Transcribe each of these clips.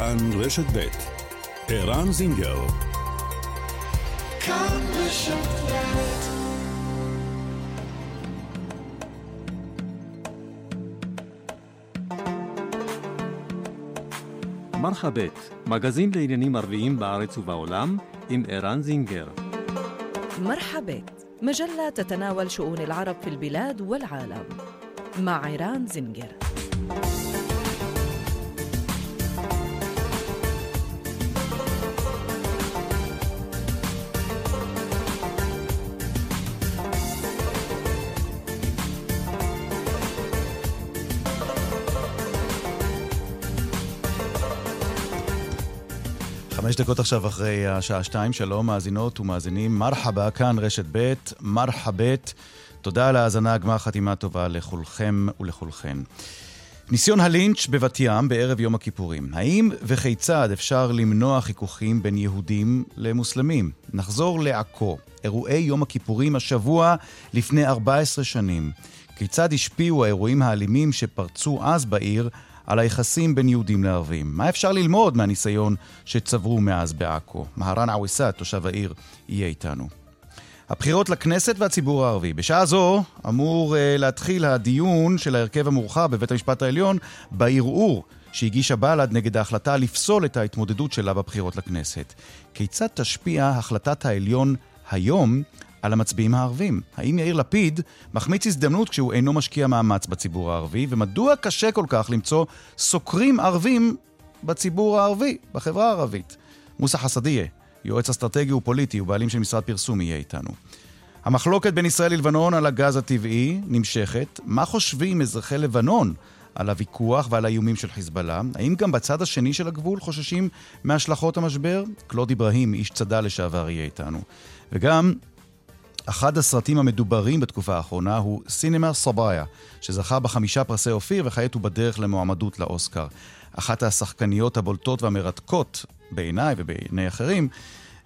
כאן רשת ב' ערן זינגר כאן רשת מרחבת, מגזין לעניינים ערביים בארץ ובעולם, עם ערן זינגר. مرحبت مجلة تتناول شؤون العرب في البلاد والعالم مع عيران زنجر דקות עכשיו אחרי השעה שתיים, שלום מאזינות ומאזינים, מרחבה, כאן רשת ב', מרחבת. תודה על ההאזנה, גמר חתימה טובה לכולכם ולכולכן. ניסיון הלינץ' בבת ים בערב יום הכיפורים. האם וכיצד אפשר למנוע חיכוכים בין יהודים למוסלמים? נחזור לעכו. אירועי יום הכיפורים השבוע לפני 14 שנים. כיצד השפיעו האירועים האלימים שפרצו אז בעיר על היחסים בין יהודים לערבים. מה אפשר ללמוד מהניסיון שצברו מאז בעכו? מהרן עוויסאת, תושב העיר, יהיה איתנו. הבחירות לכנסת והציבור הערבי. בשעה זו אמור uh, להתחיל הדיון של ההרכב המורחב בבית המשפט העליון בערעור שהגישה בל"ד נגד ההחלטה לפסול את ההתמודדות שלה בבחירות לכנסת. כיצד תשפיע החלטת העליון היום על המצביעים הערבים. האם יאיר לפיד מחמיץ הזדמנות כשהוא אינו משקיע מאמץ בציבור הערבי, ומדוע קשה כל כך למצוא סוקרים ערבים בציבור הערבי, בחברה הערבית? מוסא חסדיה, יועץ אסטרטגי ופוליטי ובעלים של משרד פרסום, יהיה איתנו. המחלוקת בין ישראל ללבנון על הגז הטבעי נמשכת. מה חושבים אזרחי לבנון על הוויכוח ועל האיומים של חיזבאללה? האם גם בצד השני של הגבול חוששים מהשלכות המשבר? קלוד אברהים, איש צד"ל לשעבר, יהיה איתנו. וגם אחד הסרטים המדוברים בתקופה האחרונה הוא סינמה סבאיה, שזכה בחמישה פרסי אופיר וכעת הוא בדרך למועמדות לאוסקר. אחת השחקניות הבולטות והמרתקות, בעיניי ובעיני אחרים,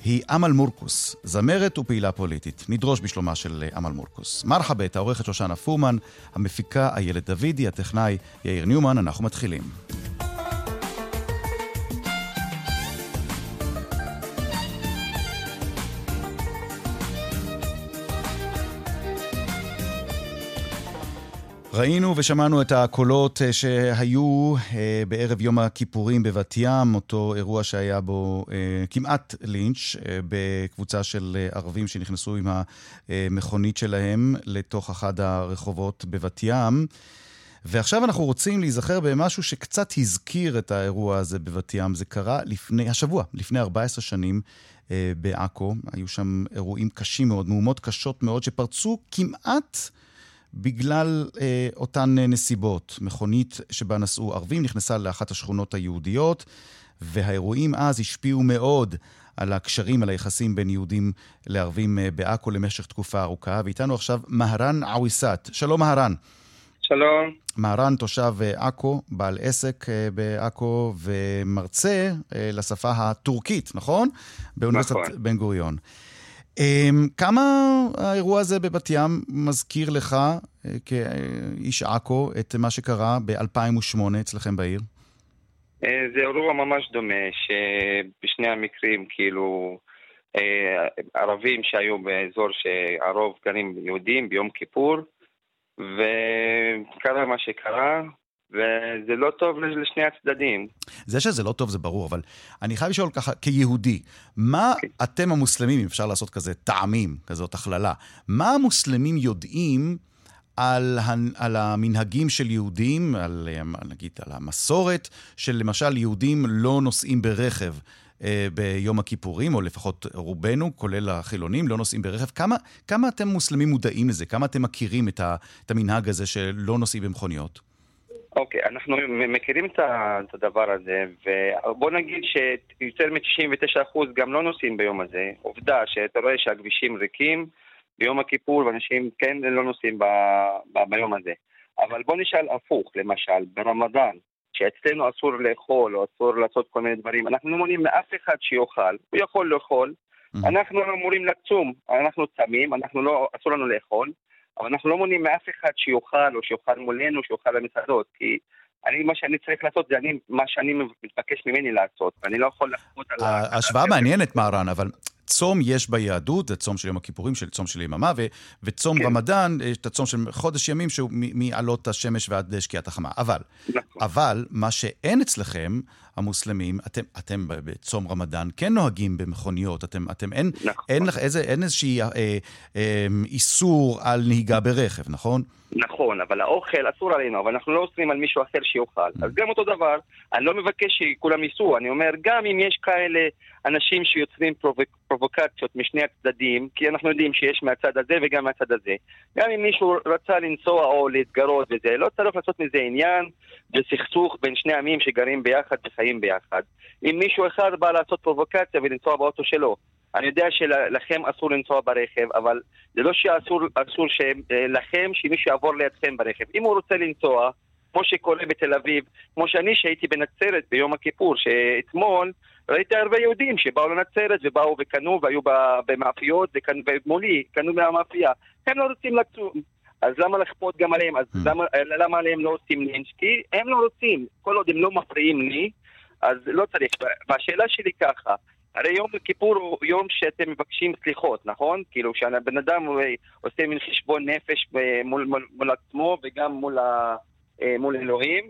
היא אמל מורקוס, זמרת ופעילה פוליטית. נדרוש בשלומה של אמל מורקוס. מרחבת, העורכת שושנה פורמן, המפיקה איילת דוידי, הטכנאי יאיר ניומן, אנחנו מתחילים. ראינו ושמענו את הקולות אה, שהיו אה, בערב יום הכיפורים בבת ים, אותו אירוע שהיה בו אה, כמעט לינץ' בקבוצה של ערבים שנכנסו עם המכונית שלהם לתוך אחד הרחובות בבת ים. ועכשיו אנחנו רוצים להיזכר במשהו שקצת הזכיר את האירוע הזה בבת ים. זה קרה לפני, השבוע, לפני 14 שנים בעכו. היו שם אירועים קשים מאוד, מהומות קשות מאוד, שפרצו כמעט... בגלל אה, אותן אה, נסיבות. מכונית שבה נסעו ערבים נכנסה לאחת השכונות היהודיות, והאירועים אז השפיעו מאוד על הקשרים, על היחסים בין יהודים לערבים אה, בעכו למשך תקופה ארוכה. ואיתנו עכשיו מהרן עוויסאת. שלום מהרן. שלום. מהרן, תושב אה, עכו, בעל עסק בעכו ומרצה לשפה הטורקית, נכון? באוניברסיטת נכון. בן גוריון. אמ, כמה האירוע הזה בבת ים מזכיר לך, אה, כאיש עכו, את מה שקרה ב-2008 אצלכם בעיר? אה, זה אירוע ממש דומה, שבשני המקרים, כאילו, אה, ערבים שהיו באזור שהרוב גרים יהודים ביום כיפור, וקרה מה שקרה, וזה לא טוב לשני הצדדים. זה שזה לא טוב זה ברור, אבל אני חייב לשאול ככה, כיהודי, מה okay. כן. אתם המוסלמים, אם אפשר לעשות כזה טעמים, כזאת הכללה, מה המוסלמים יודעים על, על המנהגים של יהודים, על, נגיד על המסורת של למשל יהודים לא נוסעים ברכב אה, ביום הכיפורים, או לפחות רובנו, כולל החילונים, לא נוסעים ברכב. כמה, כמה אתם מוסלמים מודעים לזה? כמה אתם מכירים את, ה, את המנהג הזה שלא נוסעים במכוניות? אוקיי, okay, אנחנו מכירים את הדבר הזה, ובוא נגיד שיותר מ-99% גם לא נוסעים ביום הזה. עובדה שאתה רואה שהכבישים ריקים ביום הכיפור, ואנשים כן לא נוסעים ב, ב, ביום הזה. אבל בוא נשאל הפוך, למשל, ברמדאן, שאצלנו אסור לאכול או אסור לעשות כל מיני דברים, אנחנו לא מונעים מאף אחד שיאכל, הוא יכול לאכול, mm-hmm. אנחנו אמורים לצום, אנחנו צמים, אנחנו לא, אסור לנו לאכול, אבל אנחנו לא מונעים מאף אחד שיאכל או שיאכל מולנו, שיאכל במסעדות, כי אני, מה שאני צריך לעשות זה אני, מה שאני מתבקש ממני לעשות, ואני לא יכול לחפות על... ההשוואה מעניינת, מהרן, אבל צום יש ביהדות, זה צום של יום הכיפורים, של צום של יממה, ו, וצום כן. רמדאן, יש את הצום של חודש ימים, שהוא מעלות השמש ועד שקיעת החמה. אבל, נכון. אבל, מה שאין אצלכם, המוסלמים, אתם, אתם בצום רמדאן כן נוהגים במכוניות, אתם, אתם אין, נכון. אין, לך, איזה, אין איזשהי אה, אה, איסור על נהיגה ברכב, נכון? נכון, אבל האוכל אסור עלינו, אבל אנחנו לא אוסרים על מישהו אחר שיאכל. Mm. אז גם אותו דבר, אני לא מבקש שכולם ייסעו, אני אומר, גם אם יש כאלה אנשים שיוצרים פרובוק, פרובוקציות משני הצדדים, כי אנחנו יודעים שיש מהצד הזה וגם מהצד הזה, גם אם מישהו רצה לנסוע או להתגרות וזה, לא צריך לעשות מזה עניין וסכסוך בין שני עמים שגרים ביחד וחיים ביחד. אם מישהו אחד בא לעשות פרובוקציה ולנסוע באוטו שלו, אני יודע שלכם אסור לנסוע ברכב, אבל זה לא שאסור אסור אה, לכם שמישהו יעבור לידכם ברכב. אם הוא רוצה לנסוע, כמו שקורה בתל אביב, כמו שאני שהייתי בנצרת ביום הכיפור, שאתמול ראיתי הרבה יהודים שבאו לנצרת ובאו וקנו והיו במאפיות ומולי, קנו מהמאפייה. הם לא רוצים לצום. אז למה לכפות גם עליהם? אז mm. למה, למה עליהם לא עושים לינץ'? כי הם לא רוצים. כל עוד הם לא מפריעים לי, אז לא צריך. והשאלה שלי ככה, הרי יום כיפור הוא יום שאתם מבקשים סליחות, נכון? כאילו שהבן אדם עושה מין חשבון נפש מול, מול, מול עצמו וגם מול, ה, אה, מול אלוהים,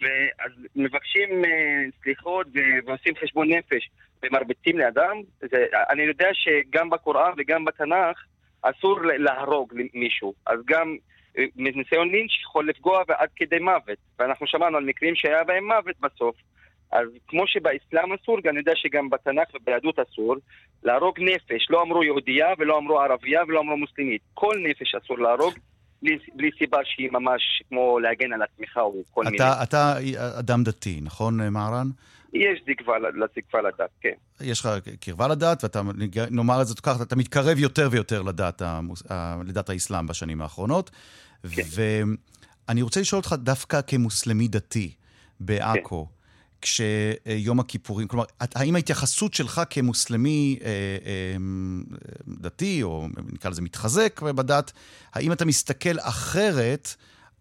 ואז מבקשים אה, סליחות ועושים חשבון נפש ומרביצים לאדם. זה, אני יודע שגם בקוראן וגם בתנ"ך אסור להרוג מישהו, אז גם אה, ניסיון לינץ' יכול לפגוע עד כדי מוות, ואנחנו שמענו על מקרים שהיה בהם מוות בסוף. אז כמו שבאסלאם אסור, אני יודע שגם בתנ"ך וביהדות אסור, להרוג נפש. לא אמרו יהודייה ולא אמרו ערבייה ולא אמרו מוסלמית. כל נפש אסור להרוג. בלי, בלי סיבה שהיא ממש כמו להגן על עצמך או כל אתה, מיני. אתה אדם דתי, נכון, מהרן? יש לזקפה לדת, כן. יש לך קרבה לדת, ואתה, נאמר את זה ככה, אתה מתקרב יותר ויותר לדת, לדת האסלאם בשנים האחרונות. כן. ואני רוצה לשאול אותך דווקא כמוסלמי דתי בעכו, כן. כשיום הכיפורים, כלומר, האם ההתייחסות שלך כמוסלמי אה, אה, דתי, או נקרא לזה מתחזק בדת, האם אתה מסתכל אחרת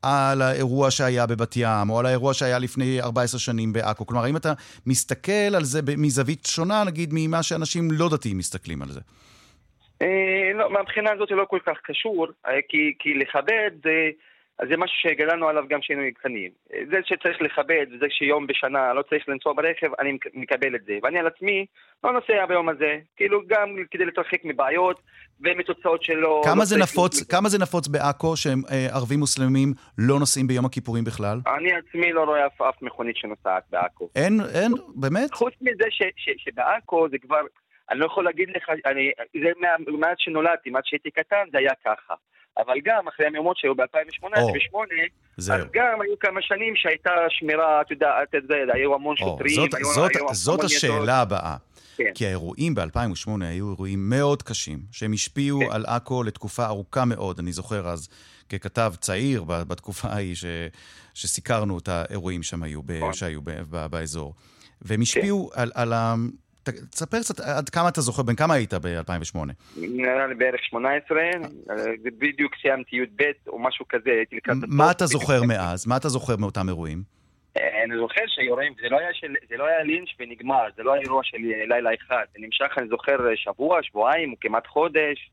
על האירוע שהיה בבת ים, או על האירוע שהיה לפני 14 שנים בעכו? כלומר, האם אתה מסתכל על זה מזווית שונה, נגיד, ממה שאנשים לא דתיים מסתכלים על זה? אה, לא, מהבחינה הזאת זה לא כל כך קשור, אה, כי, כי לכבד. אז זה משהו שגדלנו עליו גם כשהיינו קטנים. זה שצריך לכבד, וזה שיום בשנה לא צריך לנסוע ברכב, אני מקבל את זה. ואני על עצמי לא נוסע ביום הזה, כאילו גם כדי להתרחק מבעיות ומתוצאות שלו. כמה, לא זה, נפוץ, כמה זה נפוץ בעכו שערבים מוסלמים לא נוסעים ביום הכיפורים בכלל? אני עצמי לא רואה אף, אף מכונית שנוסעת בעכו. אין, אין, באמת? חוץ מזה ש, ש, שבעכו זה כבר, אני לא יכול להגיד לך, אני, זה מאז שנולדתי, מאז שהייתי קטן זה היה ככה. אבל גם אחרי המהומות שהיו ב-2008 אז גם היו כמה שנים שהייתה שמירה, אתה יודע, היו המון שוטרים. זאת, היו, זאת, היו זאת השאלה הבאה. כן. כי האירועים ב-2008 היו אירועים מאוד קשים, שהם השפיעו כן. על עכו לתקופה ארוכה מאוד. אני זוכר אז, ככתב צעיר בתקופה ההיא, ש, שסיקרנו את האירועים שם היו, ב, נכון. שהיו ב, ב, באזור. והם השפיעו כן. על, על, תספר קצת עד כמה אתה זוכר, בן כמה היית ב-2008? נראה לי בערך 18, בדיוק סיימתי י"ב או משהו כזה, הייתי לקראת... מה אתה זוכר מאז? מה אתה זוכר מאותם אירועים? אה, אני זוכר שיורים, זה לא היה, של, זה לא היה לינץ' ונגמר, זה לא היה אירוע של לילה אחד, זה נמשך, אני זוכר, שבוע, שבועיים, כמעט חודש,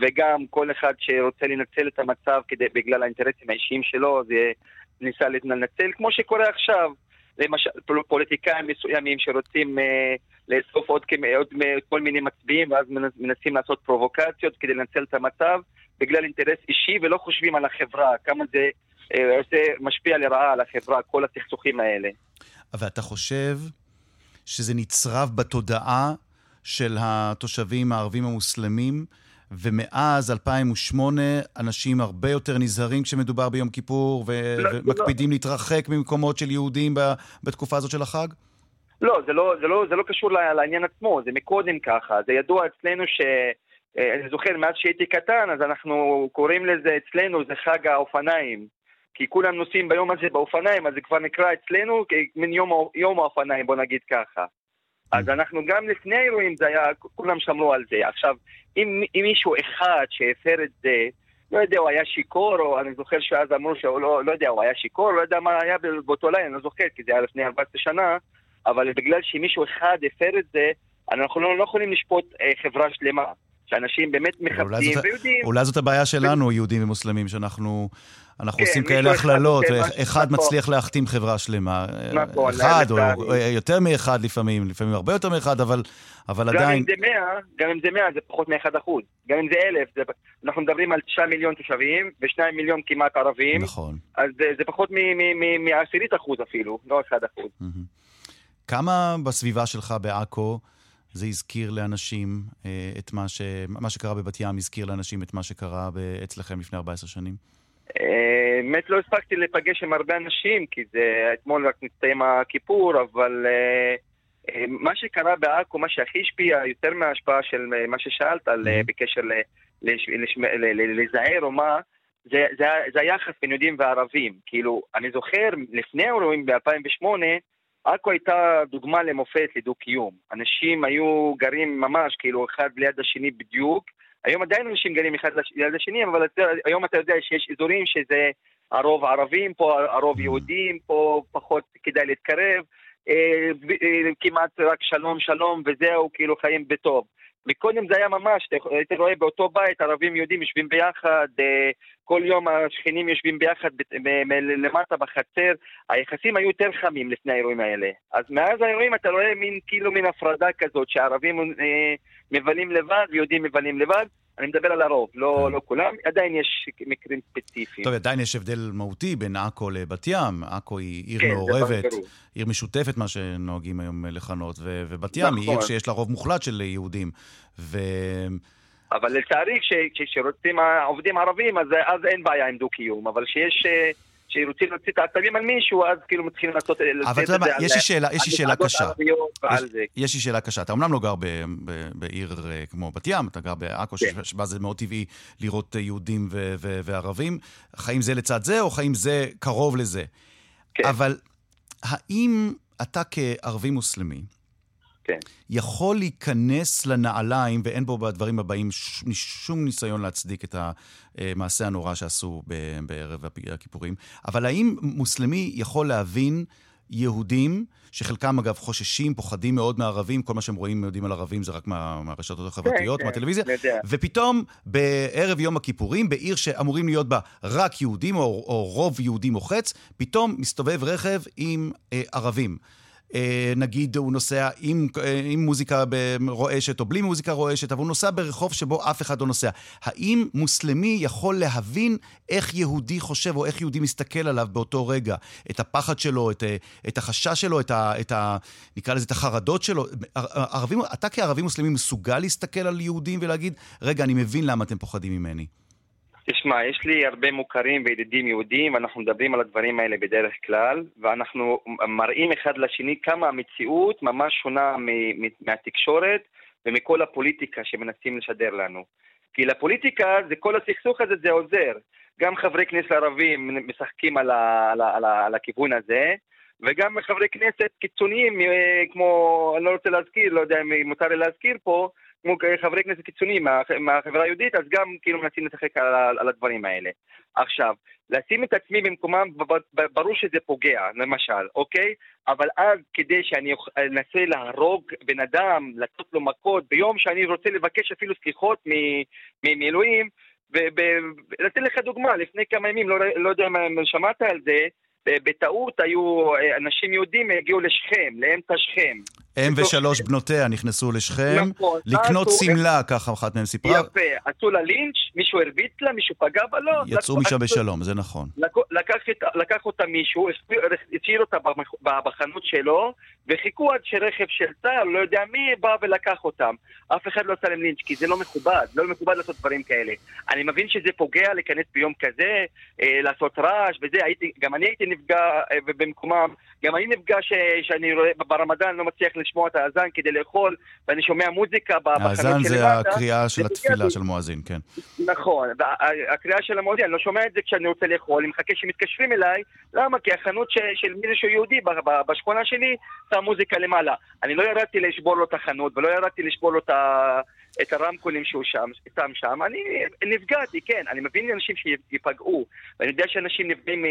וגם כל אחד שרוצה לנצל את המצב כדי, בגלל האינטרסים האישיים שלו, זה ניסה לנצל, כמו שקורה עכשיו. למשל פוליטיקאים מסוימים שרוצים אה, לאסוף עוד, עוד כל מיני מצביעים ואז מנסים לעשות פרובוקציות כדי לנצל את המצב בגלל אינטרס אישי ולא חושבים על החברה, כמה זה אה, עושה, משפיע לרעה על החברה, כל הסכסוכים האלה. אבל אתה חושב שזה נצרב בתודעה של התושבים הערבים המוסלמים? ומאז 2008 אנשים הרבה יותר נזהרים כשמדובר ביום כיפור ו- לא, ומקפידים לא. להתרחק ממקומות של יהודים ב- בתקופה הזאת של החג? לא, זה לא, זה לא, זה לא קשור לעניין עצמו, זה מקודם ככה. זה ידוע אצלנו ש... אה, אני זוכר, מאז שהייתי קטן, אז אנחנו קוראים לזה אצלנו, זה חג האופניים. כי כולם נוסעים ביום הזה באופניים, אז זה כבר נקרא אצלנו כמין יום, יום האופניים, בוא נגיד ככה. אז אנחנו גם לפני האירועים זה היה, כולם שמרו על זה. עכשיו, אם, אם מישהו אחד שהפר את זה, לא יודע, הוא היה שיכור, או אני זוכר שאז אמרו שהוא לא, לא יודע, הוא היה שיכור, לא יודע מה היה באותו לילה, אני לא זוכר, כי זה היה לפני 14 שנה, אבל בגלל שמישהו אחד הפר את זה, אנחנו לא, לא יכולים לשפוט אה, חברה שלמה. שאנשים באמת מכבדים ויודעים. אולי זאת הבעיה שלנו, יהודים ומוסלמים, שאנחנו אנחנו כן, עושים כאלה הכללות, אחד נכון. מצליח להחתים חברה שלמה. נכון. אחד, או יותר מאחד לפעמים, לפעמים הרבה יותר מאחד, אבל, אבל גם עדיין... אם זה מאה, גם אם זה מאה, זה פחות מאחד אחוז. גם אם זה אלף, זה... אנחנו מדברים על תשעה מיליון תושבים, ושניים מיליון כמעט ערבים. נכון. אז זה, זה פחות מעשירית אחוז אפילו, לא אחד אחוז. כמה בסביבה שלך בעכו... זה הזכיר לאנשים אה, את מה, ש... מה שקרה בבת ים, הזכיר לאנשים את מה שקרה אצלכם לפני 14 שנים? באמת לא הספקתי לפגש עם הרבה אנשים, כי זה אתמול רק נסתיים הכיפור, אבל אה, אה, מה שקרה בעכו, מה שהכי השפיע יותר מההשפעה של מה ששאלת על, mm-hmm. בקשר לזהר או מה, זה, זה, זה היחס בין יהודים וערבים. כאילו, אני זוכר, לפני האירועים ב-2008, עכו הייתה דוגמה למופת לדו-קיום. אנשים היו גרים ממש, כאילו, אחד ליד השני בדיוק. היום עדיין אנשים גרים אחד ליד השני, אבל היום אתה יודע שיש אזורים שזה הרוב ערבים, פה הרוב יהודים, פה פחות כדאי להתקרב. אה, אה, כמעט רק שלום שלום וזהו, כאילו חיים בטוב. מקודם זה היה ממש, היית רואה באותו בית ערבים יהודים יושבים ביחד, אה, כל יום השכנים יושבים ביחד למטה בחצר, היחסים היו יותר חמים לפני האירועים האלה. אז מאז האירועים אתה רואה מין כאילו מין הפרדה כזאת, שהערבים אה, מבלים לבד ויהודים מבלים לבד. אני מדבר על הרוב, לא, כן. לא כולם, עדיין יש מקרים ספציפיים. טוב, עדיין יש הבדל מהותי בין עכו לבת ים. עכו היא עיר כן, מעורבת, עיר משותפת, מה שנוהגים היום לכנות, ו- ובת ים נכון. היא עיר נכון. שיש לה רוב מוחלט של יהודים. ו... אבל לצערי, כשרוצים עובדים ערבים, אז, אז אין בעיה עם דו-קיום, אבל כשיש... אה, שרוצים להוציא את העצבים על מישהו, אז כאילו מתחילים לעשות... אבל אתה יודע מה, יש לי שאלה, יש לי שאלה קשה. יש לי שאלה קשה. אתה אומנם לא גר בעיר אה, כמו בת ים, אתה גר בעכו, כן. שבה זה מאוד טבעי לראות יהודים וערבים. חיים זה לצד זה, או חיים זה קרוב לזה? כן. אבל האם אתה כערבי מוסלמי, כן. יכול להיכנס לנעליים, ואין בו בדברים הבאים שום ניסיון להצדיק את המעשה הנורא שעשו בערב הכיפורים, אבל האם מוסלמי יכול להבין יהודים, שחלקם אגב חוששים, פוחדים מאוד מערבים, כל מה שהם רואים יודעים על ערבים זה רק מה, מהרשתות החברתיות, כן, מהטלוויזיה, כן, ופתאום בערב יום הכיפורים, בעיר שאמורים להיות בה רק יהודים, או, או רוב יהודי מוחץ, פתאום מסתובב רכב עם אה, ערבים. אה, נגיד הוא נוסע עם, אה, עם מוזיקה רועשת או בלי מוזיקה רועשת, אבל הוא נוסע ברחוב שבו אף אחד לא נוסע. האם מוסלמי יכול להבין איך יהודי חושב או איך יהודי מסתכל עליו באותו רגע? את הפחד שלו, את, אה, את החשש שלו, את ה, את ה... נקרא לזה את החרדות שלו. ערבים, אתה כערבי מוסלמי מסוגל להסתכל על יהודים ולהגיד, רגע, אני מבין למה אתם פוחדים ממני. תשמע, יש לי הרבה מוכרים וידידים יהודים, ואנחנו מדברים על הדברים האלה בדרך כלל, ואנחנו מראים אחד לשני כמה המציאות ממש שונה מהתקשורת ומכל הפוליטיקה שמנסים לשדר לנו. כי לפוליטיקה, זה כל הסכסוך הזה זה עוזר. גם חברי כנסת ערבים משחקים על, ה, על, ה, על, ה, על הכיוון הזה, וגם חברי כנסת קיצוניים, אה, כמו, אני לא רוצה להזכיר, לא יודע אם מותר לי להזכיר פה, כמו חברי כנסת קיצוניים מה, מהחברה היהודית, אז גם כאילו מנסים לשחק על, על הדברים האלה. עכשיו, לשים את עצמי במקומם, ברור שזה פוגע, למשל, אוקיי? אבל אז כדי שאני אנסה להרוג בן אדם, לתת לו מכות, ביום שאני רוצה לבקש אפילו סליחות מאלוהים, ולתת לך דוגמה, לפני כמה ימים, לא, לא יודע אם שמעת על זה, בטעות היו אנשים יהודים הגיעו לשכם, לאמצע שכם. אם ושלוש בנותיה נכנסו לשכם, נכון, לקנות שמלה, ככה אחת מהן סיפרה. יפה, עשו לה לינץ', מישהו הרביץ לה, מישהו פגע בה, לא. יצאו משם בשלום, זה נכון. לקח אותה מישהו, השאיר אותה בחנות שלו, וחיכו עד שרכב של צה"ל, לא יודע מי, בא ולקח אותם. אף אחד לא עשה להם לינץ', כי זה לא מכובד, לא מכובד לעשות דברים כאלה. אני מבין שזה פוגע להיכנס ביום כזה, אה, לעשות רעש וזה, הייתי, גם אני הייתי נפגע אה, במקומם, גם אני נפגע שאני רואה ברמדאן, לא מצליח לשמוע את האזן כדי לאכול, ואני שומע מוזיקה בחנות שלמטה. האזן זה הקריאה של התפילה של מואזין, כן. נכון, הקריאה של המואזין, אני לא שומע את זה כשאני רוצה לאכול, אני מחכה שמתקשרים אליי, למה? כי החנות ש, של מישהו יהודי בשכונה שלי, שם מוזיקה למעלה. אני לא ירדתי לשבור לו את החנות, ולא ירדתי לשבור לו את ה... את הרמקולים שהוא שם, שם שם, אני נפגעתי, כן, אני מבין אנשים שיפגעו, ואני יודע שאנשים נפגעים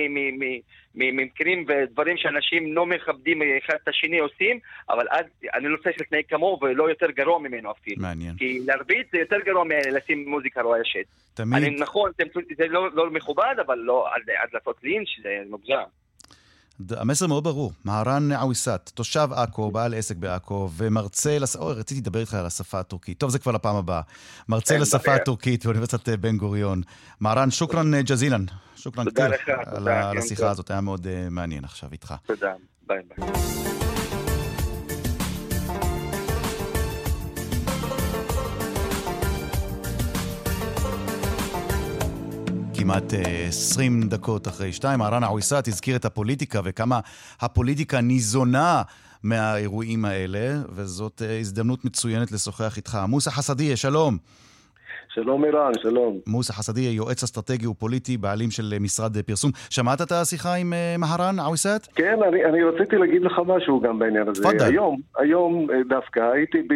ממקרים ודברים שאנשים לא מכבדים אחד את השני עושים, אבל אז אני לא צריך להתנהג כמוהו ולא יותר גרוע ממנו אפילו. מעניין. כי להרביץ זה יותר גרוע מלשים מוזיקה רועשת. תמיד... אני, נכון, זה לא, לא מכובד, אבל לא עד, עד לעשות לינץ' זה מוגזם. המסר מאוד ברור. מהרן עוויסאת, תושב עכו, בעל עסק בעכו, ומרצה, לס... אוי, רציתי לדבר איתך על השפה הטורקית. טוב, זה כבר לפעם הבאה. מרצה לשפה הטורקית באוניברסיטת בן גוריון. מהרן, שוכרן ג'זילן. שוכרן כתיר. על השיחה הזאת, היה מאוד מעניין עכשיו איתך. תודה, ביי ביי. כמעט 20 דקות אחרי שתיים. אהרן עוויסאת הזכיר את הפוליטיקה וכמה הפוליטיקה ניזונה מהאירועים האלה, וזאת הזדמנות מצוינת לשוחח איתך. מוסא חסדיה, שלום. שלום ערן, שלום. מוסא חסדיה, יועץ אסטרטגי ופוליטי, בעלים של משרד פרסום. שמעת את השיחה עם מהרן עוויסאת? כן, אני, אני רציתי להגיד לך משהו גם בעניין הזה. תפאדל. היום, היום דווקא הייתי ב,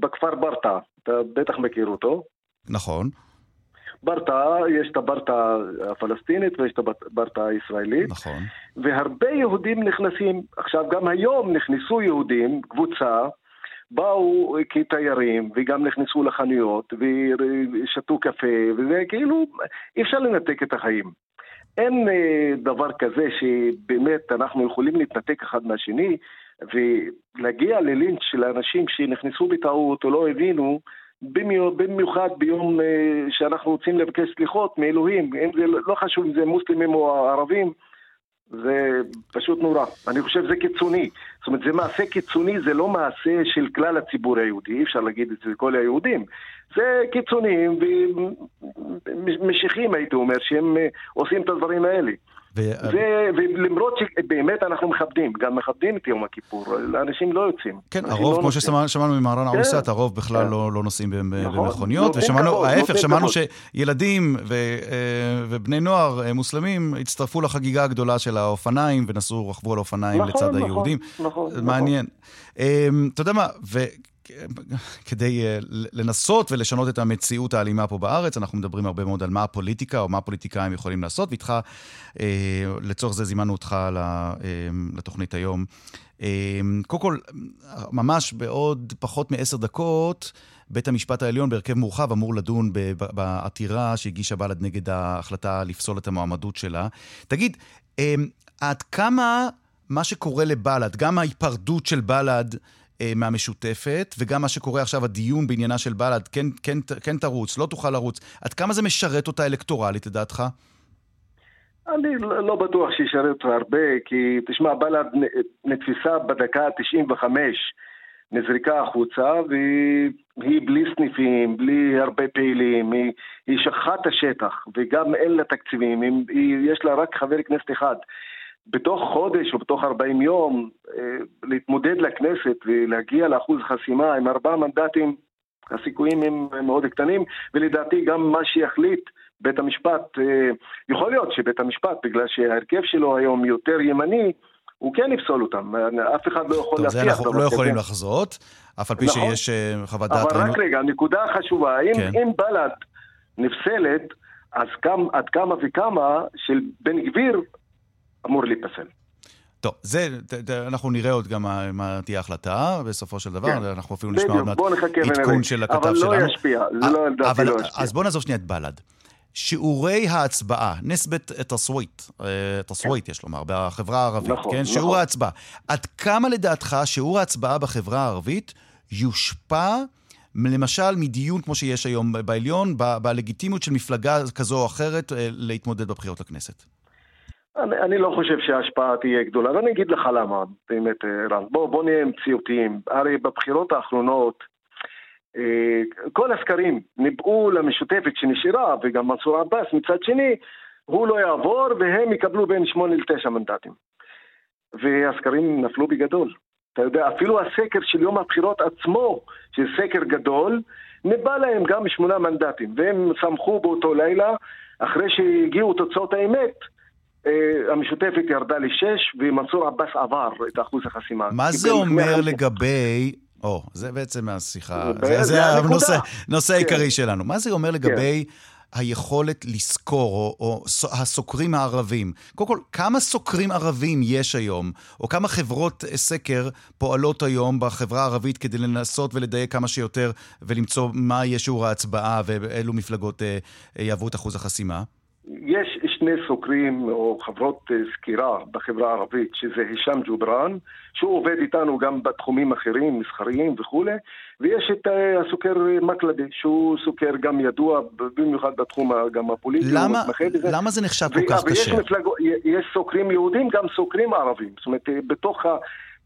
בכפר ברטה, אתה בטח מכיר אותו. נכון. ברטה, יש את הברטה הפלסטינית ויש את הברטה הישראלית. נכון. והרבה יהודים נכנסים. עכשיו, גם היום נכנסו יהודים, קבוצה, באו כתיירים, וגם נכנסו לחנויות, ושתו קפה, וזה כאילו, אי אפשר לנתק את החיים. אין דבר כזה שבאמת אנחנו יכולים להתנתק אחד מהשני, ולהגיע ללינץ' של אנשים שנכנסו בטעות או לא הבינו, במיוחד ביום שאנחנו רוצים לבקש סליחות מאלוהים, אם זה לא חשוב אם זה מוסלמים או ערבים, זה פשוט נורא. אני חושב שזה קיצוני. זאת אומרת, זה מעשה קיצוני, זה לא מעשה של כלל הציבור היהודי, אי אפשר להגיד את זה לכל היהודים. זה קיצוניים ומשיחים, הייתי אומר, שהם עושים את הדברים האלה. ו... ולמרות שבאמת אנחנו מכבדים, גם מכבדים את יום הכיפור, אנשים לא יוצאים. כן, הרוב, לא כמו ששמענו ממהרן כן. הרוב בכלל כן. לא, לא נוסעים נכון, במכוניות, ושמענו, ההפך, שמענו שילדים ו, ובני נוער מוסלמים הצטרפו לחגיגה הגדולה של האופניים, ונסעו, רכבו על אופניים נכון, לצד נכון, היהודים. נכון, מעניין. נכון. אתה יודע מה, ו... כדי לנסות ולשנות את המציאות האלימה פה בארץ, אנחנו מדברים הרבה מאוד על מה הפוליטיקה או מה הפוליטיקאים יכולים לעשות, ואיתך, לצורך זה זימנו אותך לתוכנית היום. קודם כל, ממש בעוד פחות מעשר דקות, בית המשפט העליון בהרכב מורחב אמור לדון בעתירה שהגישה בל"ד נגד ההחלטה לפסול את המועמדות שלה. תגיד, עד כמה מה שקורה לבל"ד, גם ההיפרדות של בל"ד, מהמשותפת, וגם מה שקורה עכשיו, הדיון בעניינה של בל"ד, כן, כן, כן תרוץ, לא תוכל לרוץ, עד כמה זה משרת אותה אלקטורלית, לדעתך? אני לא בטוח שישרת אותה הרבה, כי תשמע, בל"ד נתפסה בדקה ה-95, נזרקה החוצה, והיא בלי סניפים, בלי הרבה פעילים, היא, היא שכחה את השטח, וגם אין לה תקציבים, היא, יש לה רק חבר כנסת אחד. בתוך חודש או בתוך 40 יום להתמודד לכנסת ולהגיע לאחוז חסימה עם ארבעה מנדטים, הסיכויים הם מאוד קטנים, ולדעתי גם מה שיחליט בית המשפט, יכול להיות שבית המשפט, בגלל שההרכב שלו היום יותר ימני, הוא כן יפסול אותם, אף אחד לא יכול להבטיח. טוב, זה אנחנו לא יכולים כן. לחזות, אף על פי נכון, שיש חוות דעת... אבל רק רגע, נקודה חשובה, אם, כן. אם בל"ד נפסלת, אז כמה, עד כמה וכמה של בן גביר אמור להיפסל. טוב, זה, אנחנו נראה עוד גם מה תהיה ההחלטה בסופו של דבר, כן. אנחנו אפילו נשמע עוד מעט עדכון של הכתב שלנו. אבל לא ישפיע, זה לא, לדעתי לא ישפיע. אז בואו נעזוב שנייה את בל"ד. שיעורי ההצבעה, נסבט תסוויט, תסוויט יש לומר, בחברה הערבית, נכון, כן? נכון. שיעור ההצבעה. עד כמה לדעתך שיעור ההצבעה בחברה הערבית יושפע למשל מדיון כמו שיש היום בעליון, בלגיטימיות של מפלגה כזו או אחרת להתמודד בבחירות לכנסת? אני, אני לא חושב שההשפעה תהיה גדולה, ואני אגיד לך למה, באמת, רן. בוא, בוא נהיה מציאותיים. הרי בבחירות האחרונות, אה, כל הסקרים ניבאו למשותפת שנשארה, וגם מנסור עבאס מצד שני, הוא לא יעבור והם יקבלו בין שמונה לתשע מנדטים. והסקרים נפלו בגדול. אתה יודע, אפילו הסקר של יום הבחירות עצמו, שזה סקר גדול, ניבא להם גם שמונה מנדטים, והם שמחו באותו לילה, אחרי שהגיעו תוצאות האמת, אה, המשותפת ירדה לשש, ומנסור עבאס עבר את אחוז החסימה. מה זה אומר לגבי או, זה בעצם השיחה, זה-. הנושא, כן. העיקרי שלנו. מה זה אומר לגבי היכולת לסקור, או, הסוקרים הערבים? קודם כל, כמה סוקרים ערבים יש היום, או כמה חברות אה, סקר פועלות היום בחברה הערבית כדי לנסות ולדייק כמה שיותר ולמצוא מה יהיה שיעור ההצבעה ואילו מפלגות אה, אה, יעברו את אחוז החסימה? יש שני סוקרים או חברות אה, סקירה בחברה הערבית, שזה הישאם ג'ובראן, שהוא עובד איתנו גם בתחומים אחרים, מסחריים וכולי, ויש את אה, הסוקר אה, מקלדה, שהוא סוקר גם ידוע, במיוחד בתחום גם הפוליטי, למה. למה זה נחשב כל כך קשה? מפלגות, יש סוקרים יהודים, גם סוקרים ערבים. זאת אומרת, בתוך ה...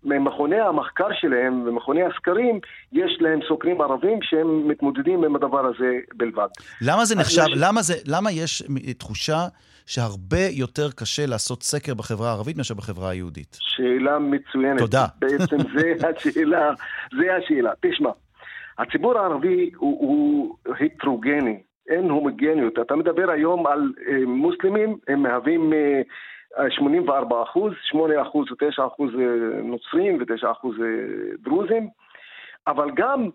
ממכוני המחקר שלהם ומכוני הסקרים, יש להם סוקרים ערבים שהם מתמודדים עם הדבר הזה בלבד. למה זה נחשב, יש- למה, זה, למה יש תחושה שהרבה יותר קשה לעשות סקר בחברה הערבית מאשר בחברה היהודית? שאלה מצוינת. תודה. בעצם זה השאלה, זה השאלה. תשמע, הציבור הערבי הוא, הוא הטרוגני, אין הומוגניות. אתה מדבר היום על אה, מוסלמים, הם מהווים אה, 84 אחוז, 8 אחוז או 9 אחוז אה, נוצרים ו-9 אחוז אה, דרוזים, אבל גם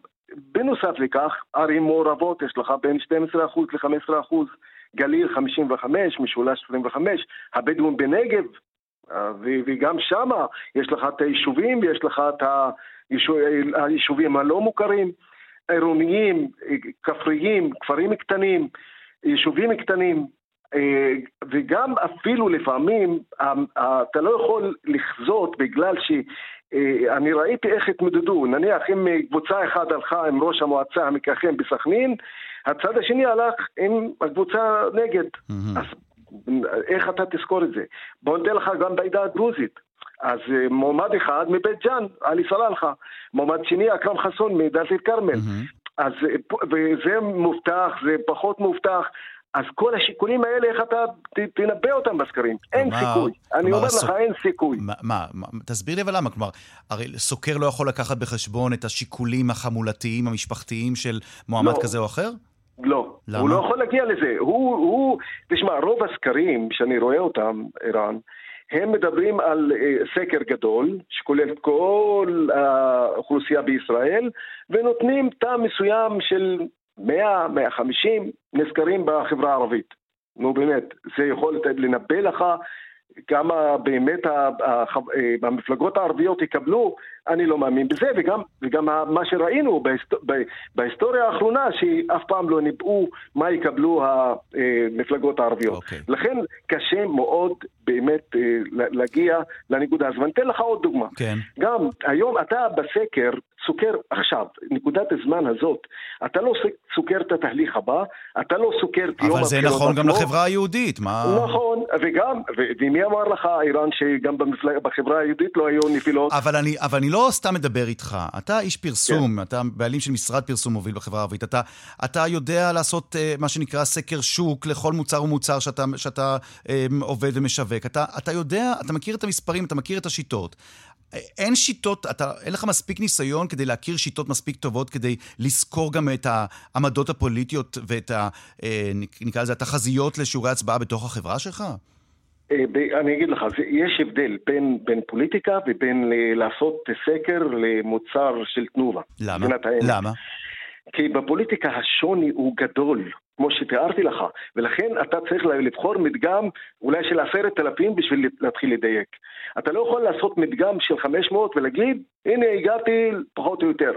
בנוסף לכך, ערים מעורבות, יש לך בין 12 אחוז ל-15 אחוז, גליל 55, משולש 25, הבדואים בנגב אה, וגם שמה יש לך את היישובים ויש לך את היישוב- היישובים הלא מוכרים, עירוניים, אה, כפריים, כפרים קטנים, יישובים קטנים, אה, וגם אפילו לפעמים אתה לא יכול לחזות בגלל אני ראיתי איך התמודדו, נניח אם אה, קבוצה אחת הלכה עם ראש המועצה המכהן בסכנין, הצד השני הלך עם הקבוצה נגד. אז איך אתה תזכור את זה? בוא ניתן לך גם בעדה הדרוזית. אז אה, מועמד אחד מבית ג'אן, עלי סלאלחה. מועמד שני, אכרם חסון מדאלית אל-כרמל. אז אה, פה- וזה מובטח, זה פחות מובטח. אז כל השיקולים האלה, איך אתה ת- תנבא אותם בסקרים? אין כלומר- סיכוי. אני כלומר, אומר הסוק- לך, אין סיכוי. מה, מה, מה- תסביר לי אבל למה, כלומר, הרי סוקר לא יכול לקחת בחשבון את השיקולים החמולתיים, המשפחתיים של מועמד לא. כזה או אחר? לא, למה? הוא לא יכול להגיע לזה. הוא, הוא, תשמע, רוב הסקרים שאני רואה אותם, ערן, הם מדברים על אה, סקר גדול, שכולל את כל האוכלוסייה בישראל, ונותנים תא מסוים של 100, 150 נזכרים בחברה הערבית. נו באמת, זה יכול לנבא לך כמה באמת המפלגות הערביות יקבלו, אני לא מאמין בזה, וגם, וגם מה שראינו בהיסט, בהיסטוריה האחרונה, שאף פעם לא ניבאו מה יקבלו המפלגות הערביות. אוקיי. לכן קשה מאוד באמת אה, לה- להגיע לנקודה הזו. ואני אתן לך עוד דוגמה. כן. גם היום אתה בסקר סוקר עכשיו, נקודת הזמן הזאת, אתה לא סוקר את התהליך הבא, אתה לא סוקר את יום אבל זה הבחירות נכון גם. לחברה היהודית, מה... נכון, וגם, ומי אמר לך, איראן, שגם במפלג, בחברה היהודית לא היו נפילות? אבל אני, אבל אני לא סתם מדבר איתך. אתה איש פרסום, כן. אתה בעלים של משרד פרסום מוביל בחברה הערבית. אתה, אתה יודע לעשות אה, מה שנקרא סקר שוק לכל מוצר ומוצר שאתה, שאתה אה, עובד ומשווק. אתה, אתה יודע, אתה מכיר את המספרים, אתה מכיר את השיטות. אה, אין שיטות, אתה, אין לך מספיק ניסיון כדי להכיר שיטות מספיק טובות כדי לזכור גם את העמדות הפוליטיות ואת ה... אה, נקרא לזה התחזיות לשיעורי הצבעה בתוך החברה שלך? אה, אני אגיד לך, יש הבדל בין, בין פוליטיקה ובין ל- לעשות סקר למוצר של תנובה. למה? למה? כי בפוליטיקה השוני הוא גדול, כמו שתיארתי לך, ולכן אתה צריך לבחור מדגם אולי של עשרת אלפים בשביל להתחיל לדייק. אתה לא יכול לעשות מדגם של 500 ולהגיד, הנה הגעתי פחות או יותר.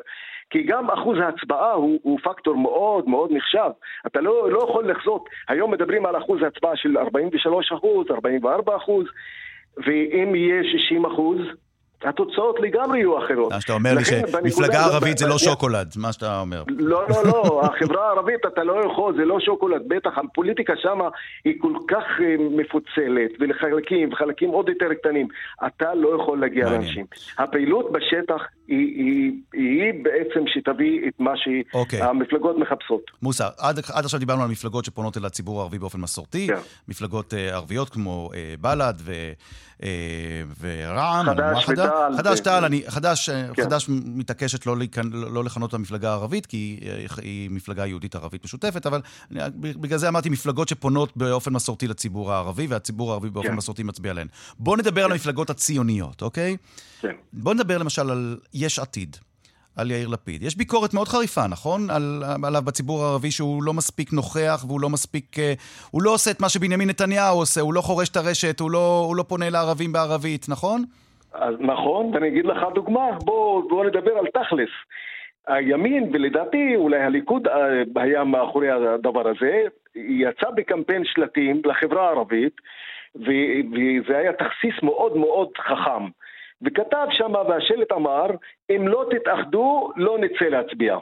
כי גם אחוז ההצבעה הוא, הוא פקטור מאוד מאוד נחשב. אתה לא, לא יכול לחזות, היום מדברים על אחוז ההצבעה של 43 אחוז, 44 אחוז, ואם יהיה 60 אחוז, התוצאות לגמרי יהיו אחרות. מה שאתה אומר לי שמפלגה ערבית זה לא שוקולד, מה שאתה אומר. לא, לא, לא, החברה הערבית אתה לא יכול, זה לא שוקולד, בטח, הפוליטיקה שמה היא כל כך אה, מפוצלת, ולחלקים, וחלקים עוד יותר קטנים, אתה לא יכול להגיע. לאנשים. הפעילות בשטח היא, בעצם שתביא את מה אוקיי. שהמפלגות מחפשות. מוסא, עד, עכשיו דיברנו על מפלגות שפונות אל הציבור הערבי באופן מסורתי, כן. מפלגות אה, ערביות כמו אה, בל"ד ו, ורע"מ, חד"ש אני- מה חד"ש? ותע"ל חד"ש תע"ל, אני- חד"ש אה, כן. חד"ש מתעקשת לא, להיכנ- לא לכנות את המפלגה הערבית, כי היא, היא מפלגה יהודית ערבית משותפת, אבל בגלל זה אמרתי מפלגות שפונות באופן מסורתי לציבור הערבי, והציבור הערבי באופן כן. מסורתי מצביע להן. בואו נדבר על המפלגות הציוניות, אוקיי? כן. בואו נדבר למשל על יש עתיד. על יאיר לפיד. יש ביקורת מאוד חריפה, נכון? על, עליו בציבור הערבי שהוא לא מספיק נוכח והוא לא מספיק... אה, הוא לא עושה את מה שבנימין נתניהו עושה, הוא לא חורש את הרשת, הוא לא, הוא לא פונה לערבים בערבית, נכון? אז נכון, ואני אגיד לך דוגמה, בוא, בוא נדבר על תכלס. הימין, ולדעתי אולי הליכוד אה, היה מאחורי הדבר הזה, יצא בקמפיין שלטים לחברה הערבית, וזה היה תכסיס מאוד מאוד חכם. וכתב שם, והשלט אמר, אם לא תתאחדו, לא נצא להצביע.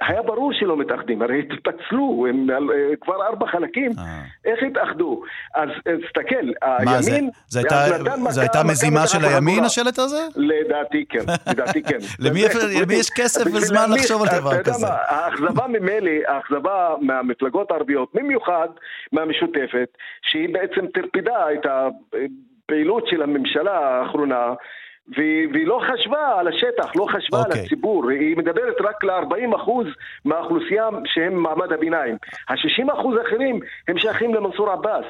היה ברור שלא מתאחדים, הרי התפצלו, הם אה, כבר ארבע חלקים, אה. איך התאחדו? אז תסתכל, הימין... זו הייתה מזימה של הימין, השלט הזה? לדעתי כן, לדעתי כן. למי יש כסף וזמן לחשוב על דבר כזה? האכזבה ממילא, האכזבה מהמפלגות הערביות, במיוחד מהמשותפת, שהיא בעצם טרפדה את הפעילות של הממשלה האחרונה, והיא לא חשבה על השטח, לא חשבה okay. על אוקיי. הציבור, היא מדברת רק ל-40% מהאוכלוסייה שהם מעמד הביניים. ה-60% האחרים הם שייכים למנסור עבאס.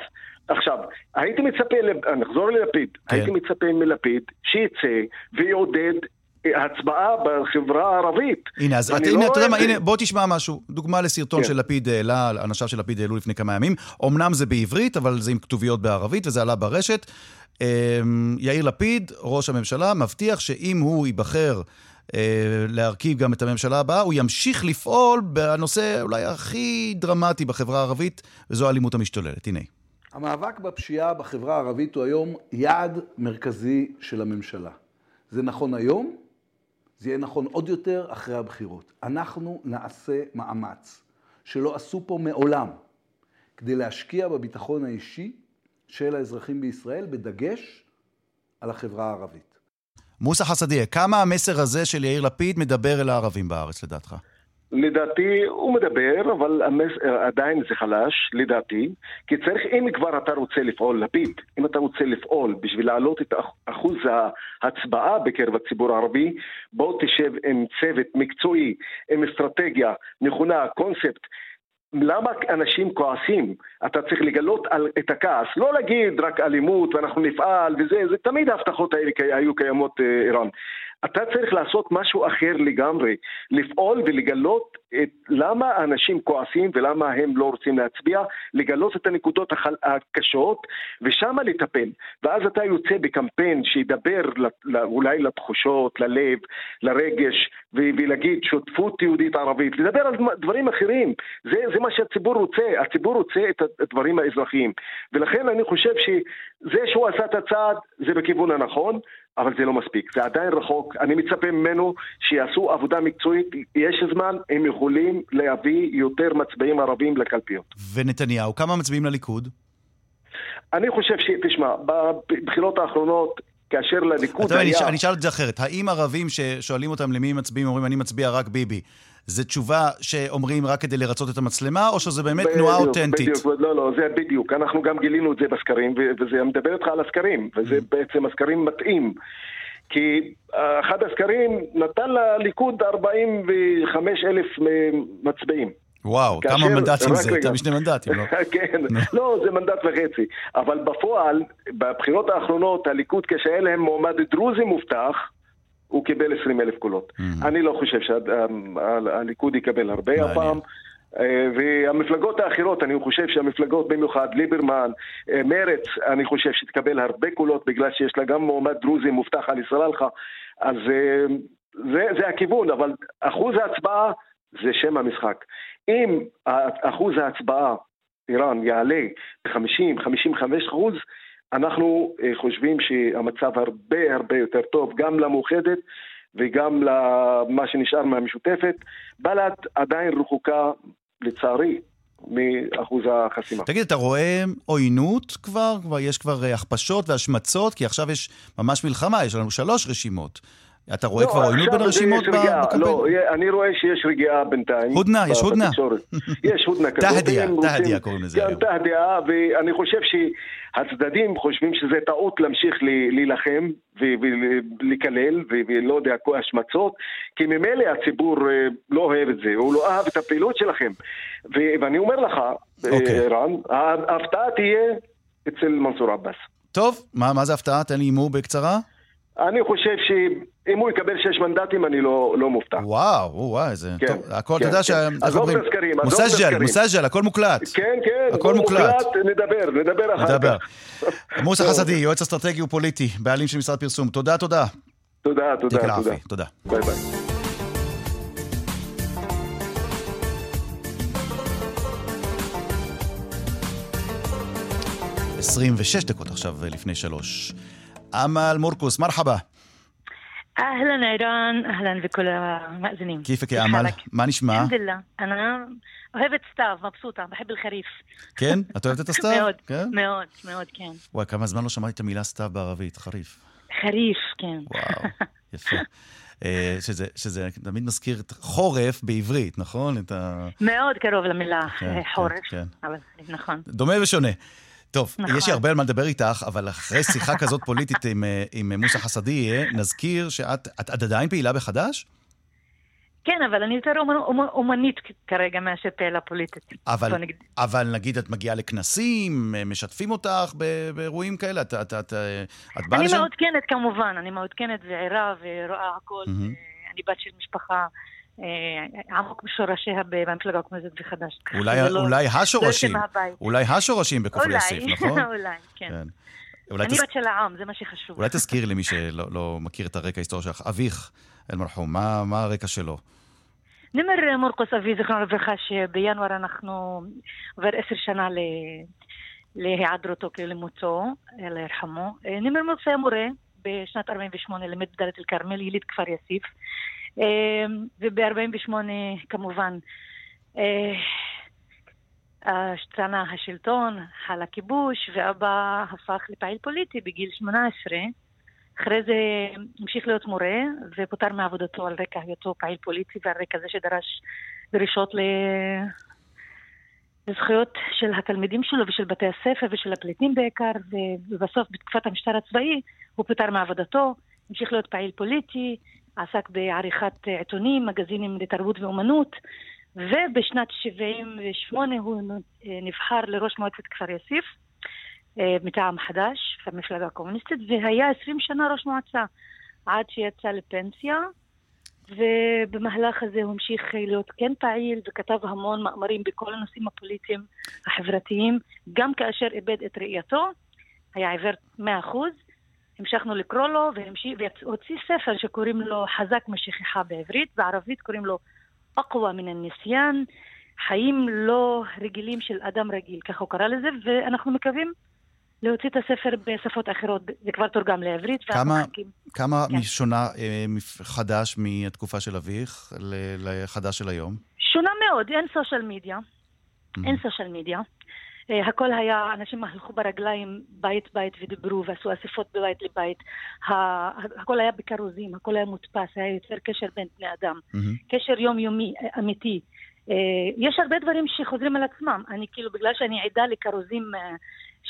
עכשיו, הייתי מצפה, נחזור ללפיד, כן. הייתי מצפה מלפיד שיצא ויעודד הצבעה בחברה הערבית. הנה, אז אתה, לא הנה, אתה יודע מה, הנה, בוא תשמע משהו. דוגמה לסרטון כן. של לפיד העלה, אנשיו של לפיד העלו לפני כמה ימים. אמנם זה בעברית, אבל זה עם כתוביות בערבית, וזה עלה ברשת. אמ, יאיר לפיד, ראש הממשלה, מבטיח שאם הוא ייבחר אה, להרכיב גם את הממשלה הבאה, הוא ימשיך לפעול בנושא אולי הכי דרמטי בחברה הערבית, וזו האלימות המשתוללת. הנה. המאבק בפשיעה בחברה הערבית הוא היום יעד מרכזי של הממשלה. זה נכון היום, זה יהיה נכון עוד יותר אחרי הבחירות. אנחנו נעשה מאמץ שלא עשו פה מעולם כדי להשקיע בביטחון האישי של האזרחים בישראל, בדגש על החברה הערבית. מוסא חסדיה, כמה המסר הזה של יאיר לפיד מדבר אל הערבים בארץ, לדעתך? לדעתי הוא מדבר, אבל המס... עדיין זה חלש, לדעתי, כי צריך, אם כבר אתה רוצה לפעול, לפיד, אם אתה רוצה לפעול בשביל להעלות את אחוז ההצבעה בקרב הציבור הערבי, בוא תשב עם צוות מקצועי, עם אסטרטגיה נכונה, קונספט, למה אנשים כועסים? אתה צריך לגלות על, את הכעס, לא להגיד רק אלימות ואנחנו נפעל וזה, זה תמיד ההבטחות האלה היו קיימות איראן. אתה צריך לעשות משהו אחר לגמרי, לפעול ולגלות את למה אנשים כועסים ולמה הם לא רוצים להצביע, לגלות את הנקודות הקשות ושמה לטפל. ואז אתה יוצא בקמפיין שידבר אולי לתחושות, ללב, לרגש, ולהגיד שותפות יהודית ערבית, לדבר על דברים אחרים. זה, זה מה שהציבור רוצה, הציבור רוצה את הדברים האזרחיים. ולכן אני חושב שזה שהוא עשה את הצעד זה בכיוון הנכון. אבל זה לא מספיק, זה עדיין רחוק, אני מצפה ממנו שיעשו עבודה מקצועית, יש זמן, הם יכולים להביא יותר מצביעים ערבים לקלפיות. ונתניהו, כמה מצביעים לליכוד? אני חושב ש... תשמע, בבחירות האחרונות כאשר לליכוד היה... אני, אני אשאל את זה אחרת. האם ערבים ששואלים אותם למי הם מצביעים, אומרים אני מצביע רק ביבי, זה תשובה שאומרים רק כדי לרצות את המצלמה, או שזה באמת בדיוק, תנועה אותנטית? בדיוק, לא, לא, זה בדיוק. אנחנו גם גילינו את זה בסקרים, וזה מדבר איתך על הסקרים, וזה mm. בעצם הסקרים מתאים. כי אחד הסקרים נתן לליכוד 45 אלף מצביעים. וואו, כמה מנדטים זה? יותר משני מנדטים, לא? כן, לא, זה מנדט וחצי. אבל בפועל, בבחירות האחרונות, הליכוד, כשהיה להם מועמד דרוזי מובטח, הוא קיבל 20 אלף קולות. Mm-hmm. אני לא חושב שהליכוד יקבל הרבה הפעם. אה, והמפלגות האחרות, אני חושב שהמפלגות במיוחד, ליברמן, אה, מרץ, אני חושב שתקבל הרבה קולות בגלל שיש לה גם מועמד דרוזי מובטח על סלאלחה, אז אה, זה, זה הכיוון, אבל אחוז ההצבעה זה שם המשחק. אם אחוז ההצבעה, איראן, יעלה ב-50-55 אחוז, אנחנו אה, חושבים שהמצב הרבה הרבה יותר טוב, גם למאוחדת וגם למה שנשאר מהמשותפת. בל"ד עדיין רחוקה, לצערי, מאחוז החסימה. תגיד, אתה רואה עוינות כבר? כבר יש כבר אה, הכפשות והשמצות? כי עכשיו יש ממש מלחמה, יש לנו שלוש רשימות. אתה רואה לא, כבר עוינות בין הרשימות בקמפיין? לא, אני רואה שיש רגיעה בינתיים. הודנה, יש הודנה. יש הודנה כזאת. תהדיה, תהדיה קוראים לזה כן, תהדיה, ואני חושב שהצדדים חושבים שזה טעות להמשיך להילחם ולקלל, ולא יודע, השמצות, כי ממילא הציבור אה, לא אוהב את זה, הוא לא אהב את הפעילות שלכם. ואני אומר לך, אה, אוקיי. רן, ההפתעה תהיה אצל מנסור עבאס. טוב, מה זה הפתעה? תן לי הימור בקצרה. אני חושב שאם הוא יקבל שש מנדטים, אני לא, לא מופתע. וואו, וואו, איזה... כן, טוב, הכל, כן, אתה יודע כן. שה... איך עזוב אומרים? הסקרים, מוסג'ל. מוסג'ל, הכל מוקלט. כן, כן, הכל הוא מוקלט. נדבר, נדבר אחר נדבר. כך. מוסא. חסדי, יועץ אסטרטגי ופוליטי, בעלים של משרד פרסום. תודה, תודה. תודה, תודה, תודה. תודה. ביי ביי. 26 דקות עכשיו לפני שלוש. אמל מורקוס, מרחבה. اهلا عيران اهلا بكل المأذنين كيفك كيف يا אמל? حالك؟ מה נשמע? الحمد لله انا אוהבת סתיו, מבסוטה, بحب الخريف כן? את אוהבת את הסתיו? מאוד, כן? מאוד, מאוד, כן. וואי, כמה זמן לא שמעתי את המילה סתיו בערבית, חריף. חריף, כן. וואו, יפה. אה, שזה, שזה תמיד מזכיר את חורף בעברית, נכון? את ה... מאוד קרוב למילה כן, אה, כן, חורף, כן. אבל נכון. דומה ושונה. טוב, נכון. יש לי הרבה על מה לדבר איתך, אבל אחרי שיחה כזאת פוליטית עם, אה, עם מוסא חסדי, אה, נזכיר שאת את, את עדיין פעילה בחד"ש, כן, אבל אני יותר אומנ- אומ- אומנית כרגע מאשר פעילה פוליטית. אבל, נגיד. אבל נגיד את מגיעה לכנסים, אה, משתפים אותך באירועים כאלה, את, את, את, אה, את באה אני לשם? מעודכנת כמובן, אני מעודכנת וערה ורואה הכל. מהמם. אה, אני בת של משפחה אה, עמוק בשורשיה במפלגה הקומוניסטית וחד"ש. אולי, זה לא- אולי לא השורשים. אולי השורשים בכפר יאסיף, נכון? אולי, כן. אולי, אני תס... בת של העם, זה מה שחשוב. אולי תזכיר למי שלא לא מכיר את הרקע ההיסטורי שלך, אביך אל-מרחום, מה, מה הרקע שלו? נמר מורקוס אבי, זיכרונו לברכה, שבינואר אנחנו עובר עשר שנה ל... להיעדרותו, כאילו למותו, אללה ירחמו. אה, נמר מורקוס היה מורה, בשנת 48 לימד בדלית אל-כרמל, יליד כפר יאסיף. אה, וב-48 כמובן אה, השתנה השלטון, חל הכיבוש, ואבא הפך לפעיל פוליטי בגיל 18. אחרי זה המשיך להיות מורה, ופוטר מעבודתו על רקע היותו פעיל פוליטי ועל רקע זה שדרש דרישות ל... לזכויות של התלמידים שלו ושל בתי הספר ושל הפליטים בעיקר, ובסוף בתקופת המשטר הצבאי הוא פוטר מעבודתו, המשיך להיות פעיל פוליטי, עסק בעריכת עיתונים, מגזינים לתרבות ואומנות, ובשנת 78 הוא נבחר לראש מועצת כפר יאסיף. אה, מטעם חד"ש, המפלגה הקומוניסטית, והיה 20 שנה ראש מועצה, עד שיצא לפנסיה, ובמהלך הזה הוא המשיך להיות כן פעיל, וכתב המון מאמרים בכל הנושאים הפוליטיים החברתיים, גם כאשר איבד את ראייתו, היה עיוור 100%, המשכנו לקרוא לו, והוציא ספר שקוראים לו חזק משכחה בעברית, בערבית קוראים לו אקווה מן הניסיאן, חיים לא רגילים של אדם רגיל, ככה הוא קרא לזה, ואנחנו מקווים להוציא את הספר בשפות אחרות, זה כבר תורגם לעברית. כמה. כמה כן. שונה אה, חד"ש מהתקופה של אביך לחד"ש של היום? שונה מאוד, אין סושיאל מדיה, Mm. אין סושיאל מדיה. אה, הכל היה, אנשים הלכו ברגליים בית בית ודיברו ועשו אספות בבית לבית. הכל היה בכרוזים, הכל היה מודפס, היה יוצר קשר בין בני אדם. מהמם. קשר יומיומי, אה, אמיתי. אה, יש הרבה דברים שחוזרים על עצמם. אני כאילו, בגלל שאני עדה לכרוזים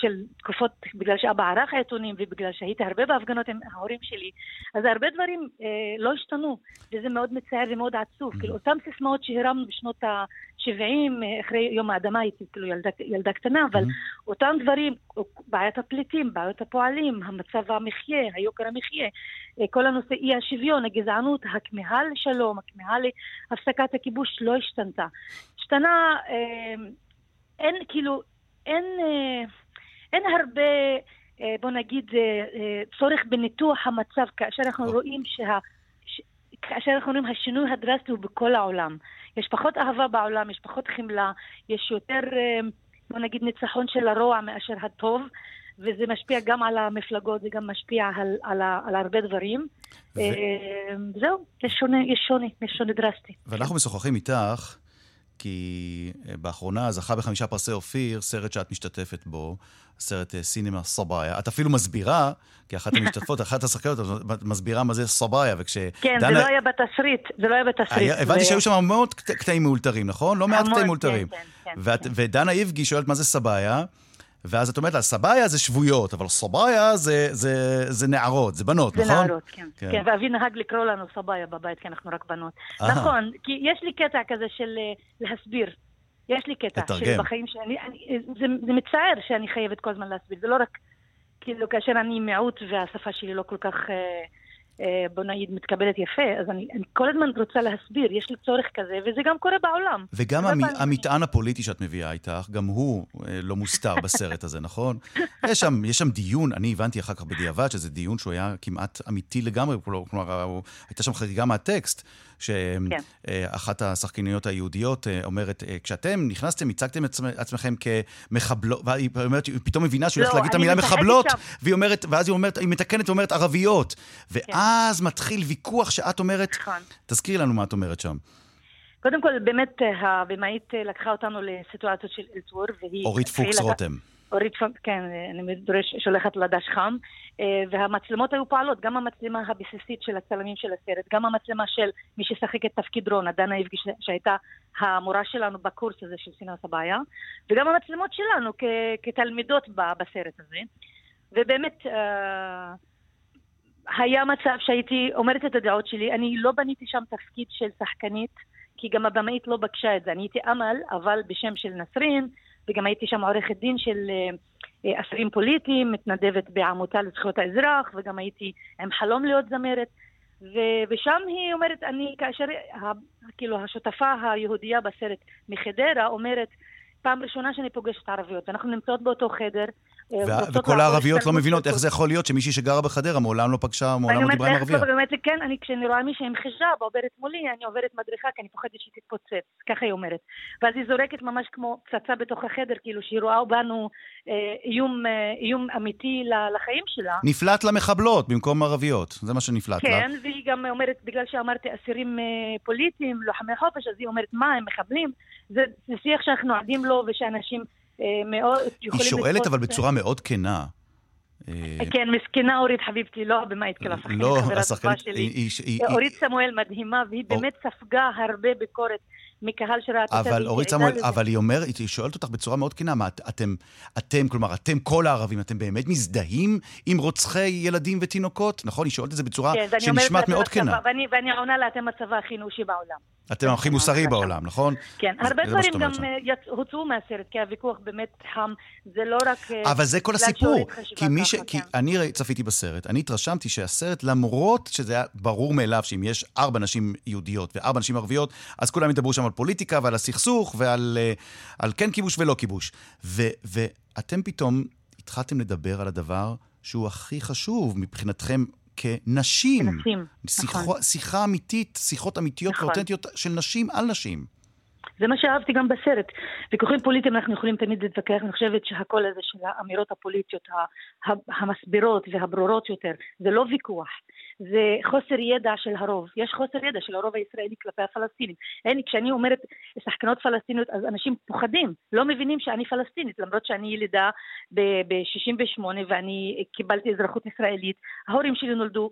של תקופות, בגלל שאבא ערך העיתונים ובגלל שהייתי הרבה בהפגנות עם ההורים שלי, אז הרבה דברים אה, לא השתנו, וזה מאוד מצער ומאוד עצוב. כאילו, אותן סיסמאות שהרמנו בשנות ה-70, אה, אחרי יום האדמה הייתי כאילו ילדה, ילדה קטנה, אבל אותם דברים, בעיית הפליטים, בעיות הפועלים, המצב המחיה, היוקר המחיה, אה, כל הנושא אי השוויון, הגזענות, הכמיהה לשלום, הכמיהה להפסקת הכיבוש לא השתנתה. השתנה, אה, אין כאילו, אין, אה, אין הרבה, אה, בוא נגיד, אה, אה, צורך בניתוח המצב כאשר אנחנו רואים שה... כאשר אנחנו רואים השינוי הדרסטי הוא בכל העולם. יש פחות אהבה בעולם, יש פחות חמלה, יש יותר, בוא נגיד, ניצחון של הרוע מאשר הטוב, וזה משפיע גם על המפלגות, זה גם משפיע על, על, על הרבה דברים. ו- זהו, יש שוני, יש שוני, יש שוני דרסטי. ואנחנו משוחחים איתך, כי אה, באחרונה זכה בחמישה פרסי אופיר, סרט שאת משתתפת בו, סרט אה, סינמה סבאיה. את אפילו מסבירה, כאחת המשתתפות, אחת השחקניות, את מסבירה מה זה סבאיה, וכשדנה... כן, זה לא היה בתסריט, זה לא היה בתסריט. היה- הבנתי שהיו שם קט- קטעים מאולתרים, נכון? לא מעט המון, קטעים כן, מאולתרים. כן, כן, ואת- כן. ודנה איבגי שואלת מה זה סבאיה, ואז את אומרת לה, סבאיה זה שבויות, אבל סבאיה זה- זה זה נערות, זה בנות, זה נכון? נערות, כן. כן. כן, ואבי נהג לקרוא לנו סבאיה בבית, כי אנחנו רק בנות. אהה. נכון, כי יש לי קטע כזה של אה, להסביר. יש לי קטע לתרגם. של בחיים שאני... אני- זה זה מצער שאני חייבת כל הזמן להסביר, זה לא רק... כאילו, כאשר אני מיעוט והשפה שלי לא כל כך... אה, אה, בוא נגיד, מתקבלת יפה, אז אני, אני כל הזמן רוצה להסביר, יש לי צורך כזה, וזה גם קורה בעולם. וגם המ, המטען הפוליטי שאת מביאה איתך, גם הוא אה, לא מוסתר בסרט הזה, נכון? יש שם, יש שם דיון, אני הבנתי אחר כך בדיעבד, שזה דיון שהוא היה כמעט אמיתי לגמרי, כלומר, הייתה שם חריגה מהטקסט. שאחת כן. השחקניות היהודיות אה, אומרת, כשאתם נכנסתם, הצגתם עצמכם כמחבלות, והיא אומרת, היא פתאום מבינה שהיא הולכת לא, להגיד את המילה מחבלות, והיא אומרת, ואז היא אומרת, היא מתקנת ואומרת ערביות. כן. ואז מתחיל ויכוח שאת אומרת, נכון. תזכירי לנו מה את אומרת שם. קודם כל, באמת, אה, הבמאית אה, לקחה אותנו לסיטואציות של אלתור, והיא... אורית פוקס רותם. אורית פוקס, כן, אני שולחת לדש חם, אה, והמצלמות היו פועלות, גם המצלמה הבסיסית של הצלמים של הסרט, גם המצלמה של מי ששחק את תפקיד רונה, דנה איבגי, שהייתה המורה שלנו בקורס הזה של סינה סבאיה, וגם המצלמות שלנו כתלמידות בסרט הזה. ובאמת, היה מצב שהייתי אומרת את הדעות שלי, אני לא בניתי שם תפקיד של שחקנית, כי גם הבמאית לא בקשה את זה. אני הייתי אמל, אבל בשם של נסרין, וגם הייתי שם עורכת דין של אה, אסירים פוליטיים, מתנדבת בעמותה לזכויות האזרח, וגם הייתי עם חלום להיות זמרת. ו- ושם היא אומרת, אני, כאשר, ה- כאילו, השותפה היהודייה בסרט מחדרה אומרת, פעם ראשונה שאני פוגשת ערביות, אנחנו נמצאות באותו חדר, אה, וכל הערביות לא מבינות איך זה יכול להיות שמישהי שגרה בחדרה מעולם לא פגשה, מעולם לא דיברה עם ערבייה. ואני אומרת, כן, אני, כשאני רואה מישהי עם חיג'אב עוברת מולי, אני עוברת מדריכה, כי אני פוחדת שהיא תתפוצץ, ככה היא אומרת. ואז היא זורקת ממש כמו פצצה בתוך החדר, כאילו שהיא רואה בנו אה, אה, איום אמיתי לחיים שלה. נפלט למחבלות במקום ערביות, זה מה שנפלט לה. כן, והיא גם אומרת, בגלל שאמרתי אסירים פוליטיים, לוחמי חופש, אז היא אומרת, מה, הם מחבלים? זה שיח שאנחנו עדים לו ושאנשים... אה, מאוד. היא שואלת אבל בצורה מאוד כנה. אה, כן, מסכנה אורית חביבתי, לא הבמאית כאילו, השחקנית, לא, השחקנית, אורית סמואל מדהימה, והיא באמת ספגה הרבה ביקורת מקהל שראה את. אבל אורית סמואל, אבל היא אומרת, היא שואלת אותך בצורה מאוד כנה, מה, אתם, אתם, כלומר, אתם כל הערבים, אתם באמת מזדהים עם רוצחי ילדים ותינוקות? נכון? היא שואלת את זה בצורה כן, שנשמעת מאוד כנה. ואני עונה לה, אתם הצבא הכי נושי בעולם. אתם הכי מוסרי בעולם, נכון? כן, הרבה דברים גם אה, הוצאו מהסרט, כי הוויכוח באמת חם, זה לא רק... אה, אבל זה כל הסיפור. כי מי ש... כי כן. אני צפיתי בסרט, אני התרשמתי שהסרט, למרות שזה היה ברור מאליו שאם יש ארבע נשים יהודיות וארבע נשים ערביות, אז כולם ידברו שם על פוליטיקה ועל הסכסוך ועל אה, כן כיבוש ולא כיבוש. ואתם פתאום התחלתם לדבר על הדבר שהוא הכי חשוב מבחינתכם כנשים. כנשים, שיחו, נכון. שיחה אמיתית, שיחות אמיתיות נכון. ואותנטיות של נשים על נשים. זה מה שאהבתי גם בסרט. ויכוחים פוליטיים אנחנו יכולים תמיד להתווכח, אני חושבת שהקול הזה של האמירות הפוליטיות המסבירות והברורות יותר, זה לא ויכוח. זה חוסר ידע של הרוב. יש חוסר ידע של הרוב הישראלי כלפי הפלסטינים. אין, כשאני אומרת שחקנות פלסטיניות, אז אנשים פוחדים, לא מבינים שאני פלסטינית, למרות שאני ילידה ב-68 ואני קיבלתי אזרחות ישראלית. ההורים שלי נולדו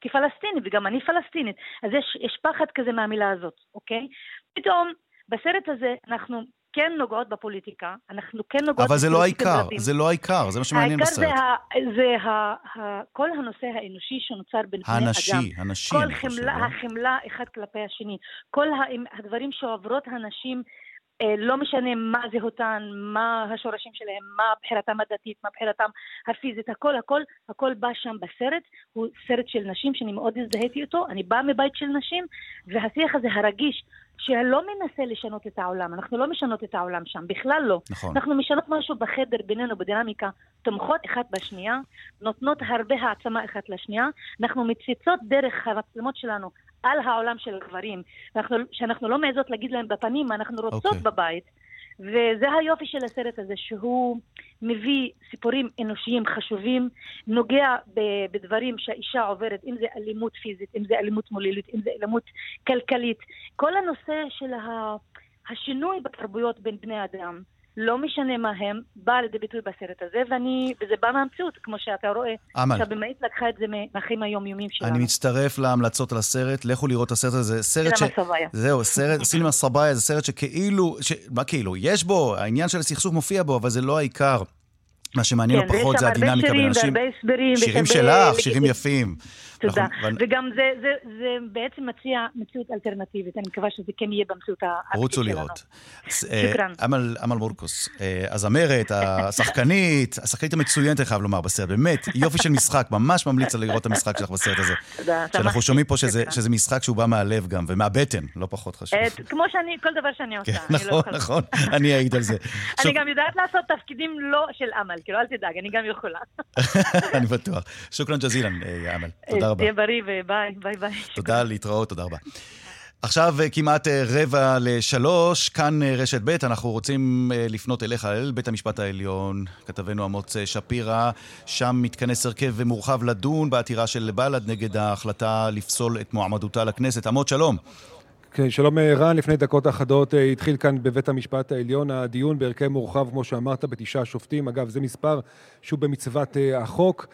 כפלסטינים, וגם אני פלסטינית. אז יש, יש פחד כזה מהמילה הזאת, אוקיי? פתאום בסרט הזה אנחנו כן נוגעות בפוליטיקה, אנחנו כן נוגעות... אבל זה לא העיקר, זה לא העיקר, זה מה שמעניין בסרט. העיקר זה, זה ה, ה, כל הנושא האנושי שנוצר בין בני אדם. הנשי, הנשי, אני חושב. כל החמלה אחד כלפי השני. כל הדברים שעוברות הנשים לא משנה מה זהותן, מה השורשים שלהם, מה בחירתם הדתית, מה בחירתם הפיזית, הכל, הכל, הכל בא שם בסרט. הוא סרט של נשים שאני מאוד הזדהיתי איתו, אני באה מבית של נשים, והשיח הזה הרגיש, שלא מנסה לשנות את העולם, אנחנו לא משנות את העולם שם, בכלל לא. נכון. אנחנו משנות משהו בחדר בינינו, בדינמיקה, תומכות אחת בשנייה, נותנות הרבה העצמה אחת לשנייה, אנחנו מציצות דרך המצלמות שלנו על העולם של הגברים, ואנחנו, שאנחנו לא מעזות להגיד להם בפנים מה אנחנו רוצות okay. אוקיי. בבית. וזה היופי של הסרט הזה, שהוא מביא סיפורים אנושיים חשובים, נוגע בדברים שהאישה עוברת, אם זה אלימות פיזית, אם זה אלימות מולילית, אם זה אלימות כלכלית. כל הנושא של השינוי בתרבויות בין בני אדם. לא משנה מה הם, בא לידי ביטוי בסרט הזה, ואני, וזה בא מהמציאות, כמו שאתה רואה. אמל. שהבמאית לקחה את זה מהחיים היומיומיים שלנו. אני מצטרף להמלצות על הסרט, לכו לראות את הסרט הזה. סרט ש... סבאיה. זהו, סרט, סינמה סבאיה זה סרט שכאילו, ש... מה כאילו? יש בו, העניין של הסכסוך מופיע בו, אבל זה לא העיקר. מה שמעניין כן, פחות זה הדינמיקה בין אנשים. שירים שלך, שירים יפים. תודה. נכון, ואני- וגם זה, זה, זה בעצם מציע מציאות אלטרנטיבית, אני מקווה שזה כן יהיה במציאות האקטית רוצו שלנו. לראות. אה, שוכרן. אמל אמל מורקוס, אה, הזמרת, השחקנית, השחקנית המצוינת, אני חייב לומר, בסרט. באמת, יופי של משחק, ממש ממליץ על לראות את המשחק שלך בסרט הזה. תודה, שאנחנו. שומעים פה שזה שוכרן. שזה משחק שהוא בא מהלב גם, ומהבטן, לא פחות חשוב. אה, כמו שאני, כל דבר שאני עושה, כן, אני לא נכון. נכון, אני אעיד על זה. אני גם יודעת לעשות תפקידים לא של אמל, כאילו אל תדאג, אני גם יכולה. אני בטוח. שוכרן ג'זילן, אמל. תודה אה, רבה. תהיה בריא וביי, ביי ביי. תודה, להתראות, תודה רבה. עכשיו אה, כמעט אה, רבע לשלוש, כאן אה, רשת ב', אנחנו רוצים לפנות אליך, אל בית המשפט העליון, כתבנו אמוץ שפירא, שם מתכנס הרכב מורחב לדון בעתירה של בל"ד נגד ההחלטה לפסול את מועמדותה לכנסת. אמוץ, שלום. כן, שלום אה, רן, לפני דקות אחדות אה, התחיל כאן בבית המשפט העליון הדיון בהרכב מורחב, כמו שאמרת, בתשעה שופטים. אגב, זה מספר שהוא במצוות אה, החוק.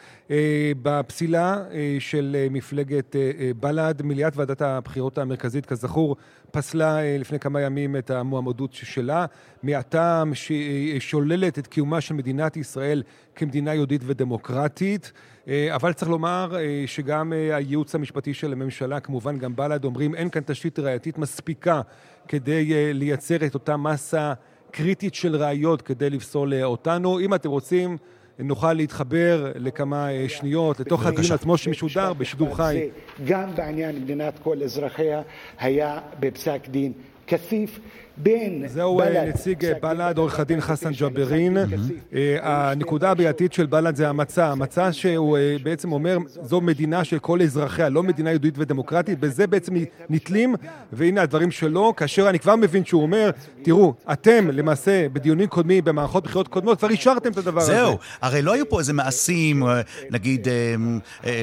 בפסילה של מפלגת בל"ד, מליאת ועדת הבחירות המרכזית, כזכור, פסלה לפני כמה ימים את המועמדות שלה, מהטעם שהיא שוללת את קיומה של מדינת ישראל כמדינה יהודית ודמוקרטית. אה, אבל צריך לומר אה, שגם אה, הייעוץ המשפטי של הממשלה, כמובן גם בל"ד, אומרים אין כאן תשתית ראייתית מספיקה כדי לייצר את אותה מסה קריטית של ראיות כדי לפסול אותנו. אם אתם רוצים, נוכל להתחבר לכמה שניות לתוך הדיון עצמו שמשודר בשידור חי. גם בעניין מדינת כל אזרחיה היה בפסק דין כסיף בין זהו אה, בל"ד, נציג אה, בל"ד, עורך הדין חסן. כסיף. אה, הנקודה הבעייתית של בל"ד זה המצע. המצע שהוא בעצם אומר, זו מדינה של כל אזרחיה, לא מדינה יהודית ודמוקרטית. בזה בעצם נתלים, והנה הדברים שלו, כאשר אני כבר מבין שהוא אומר, תראו, אתם למעשה בדיונים קודמים, במערכות בחירות קודמות, כבר אישרתם את הדבר הזה. זהו, הרי לא היו פה איזה מעשים, נגיד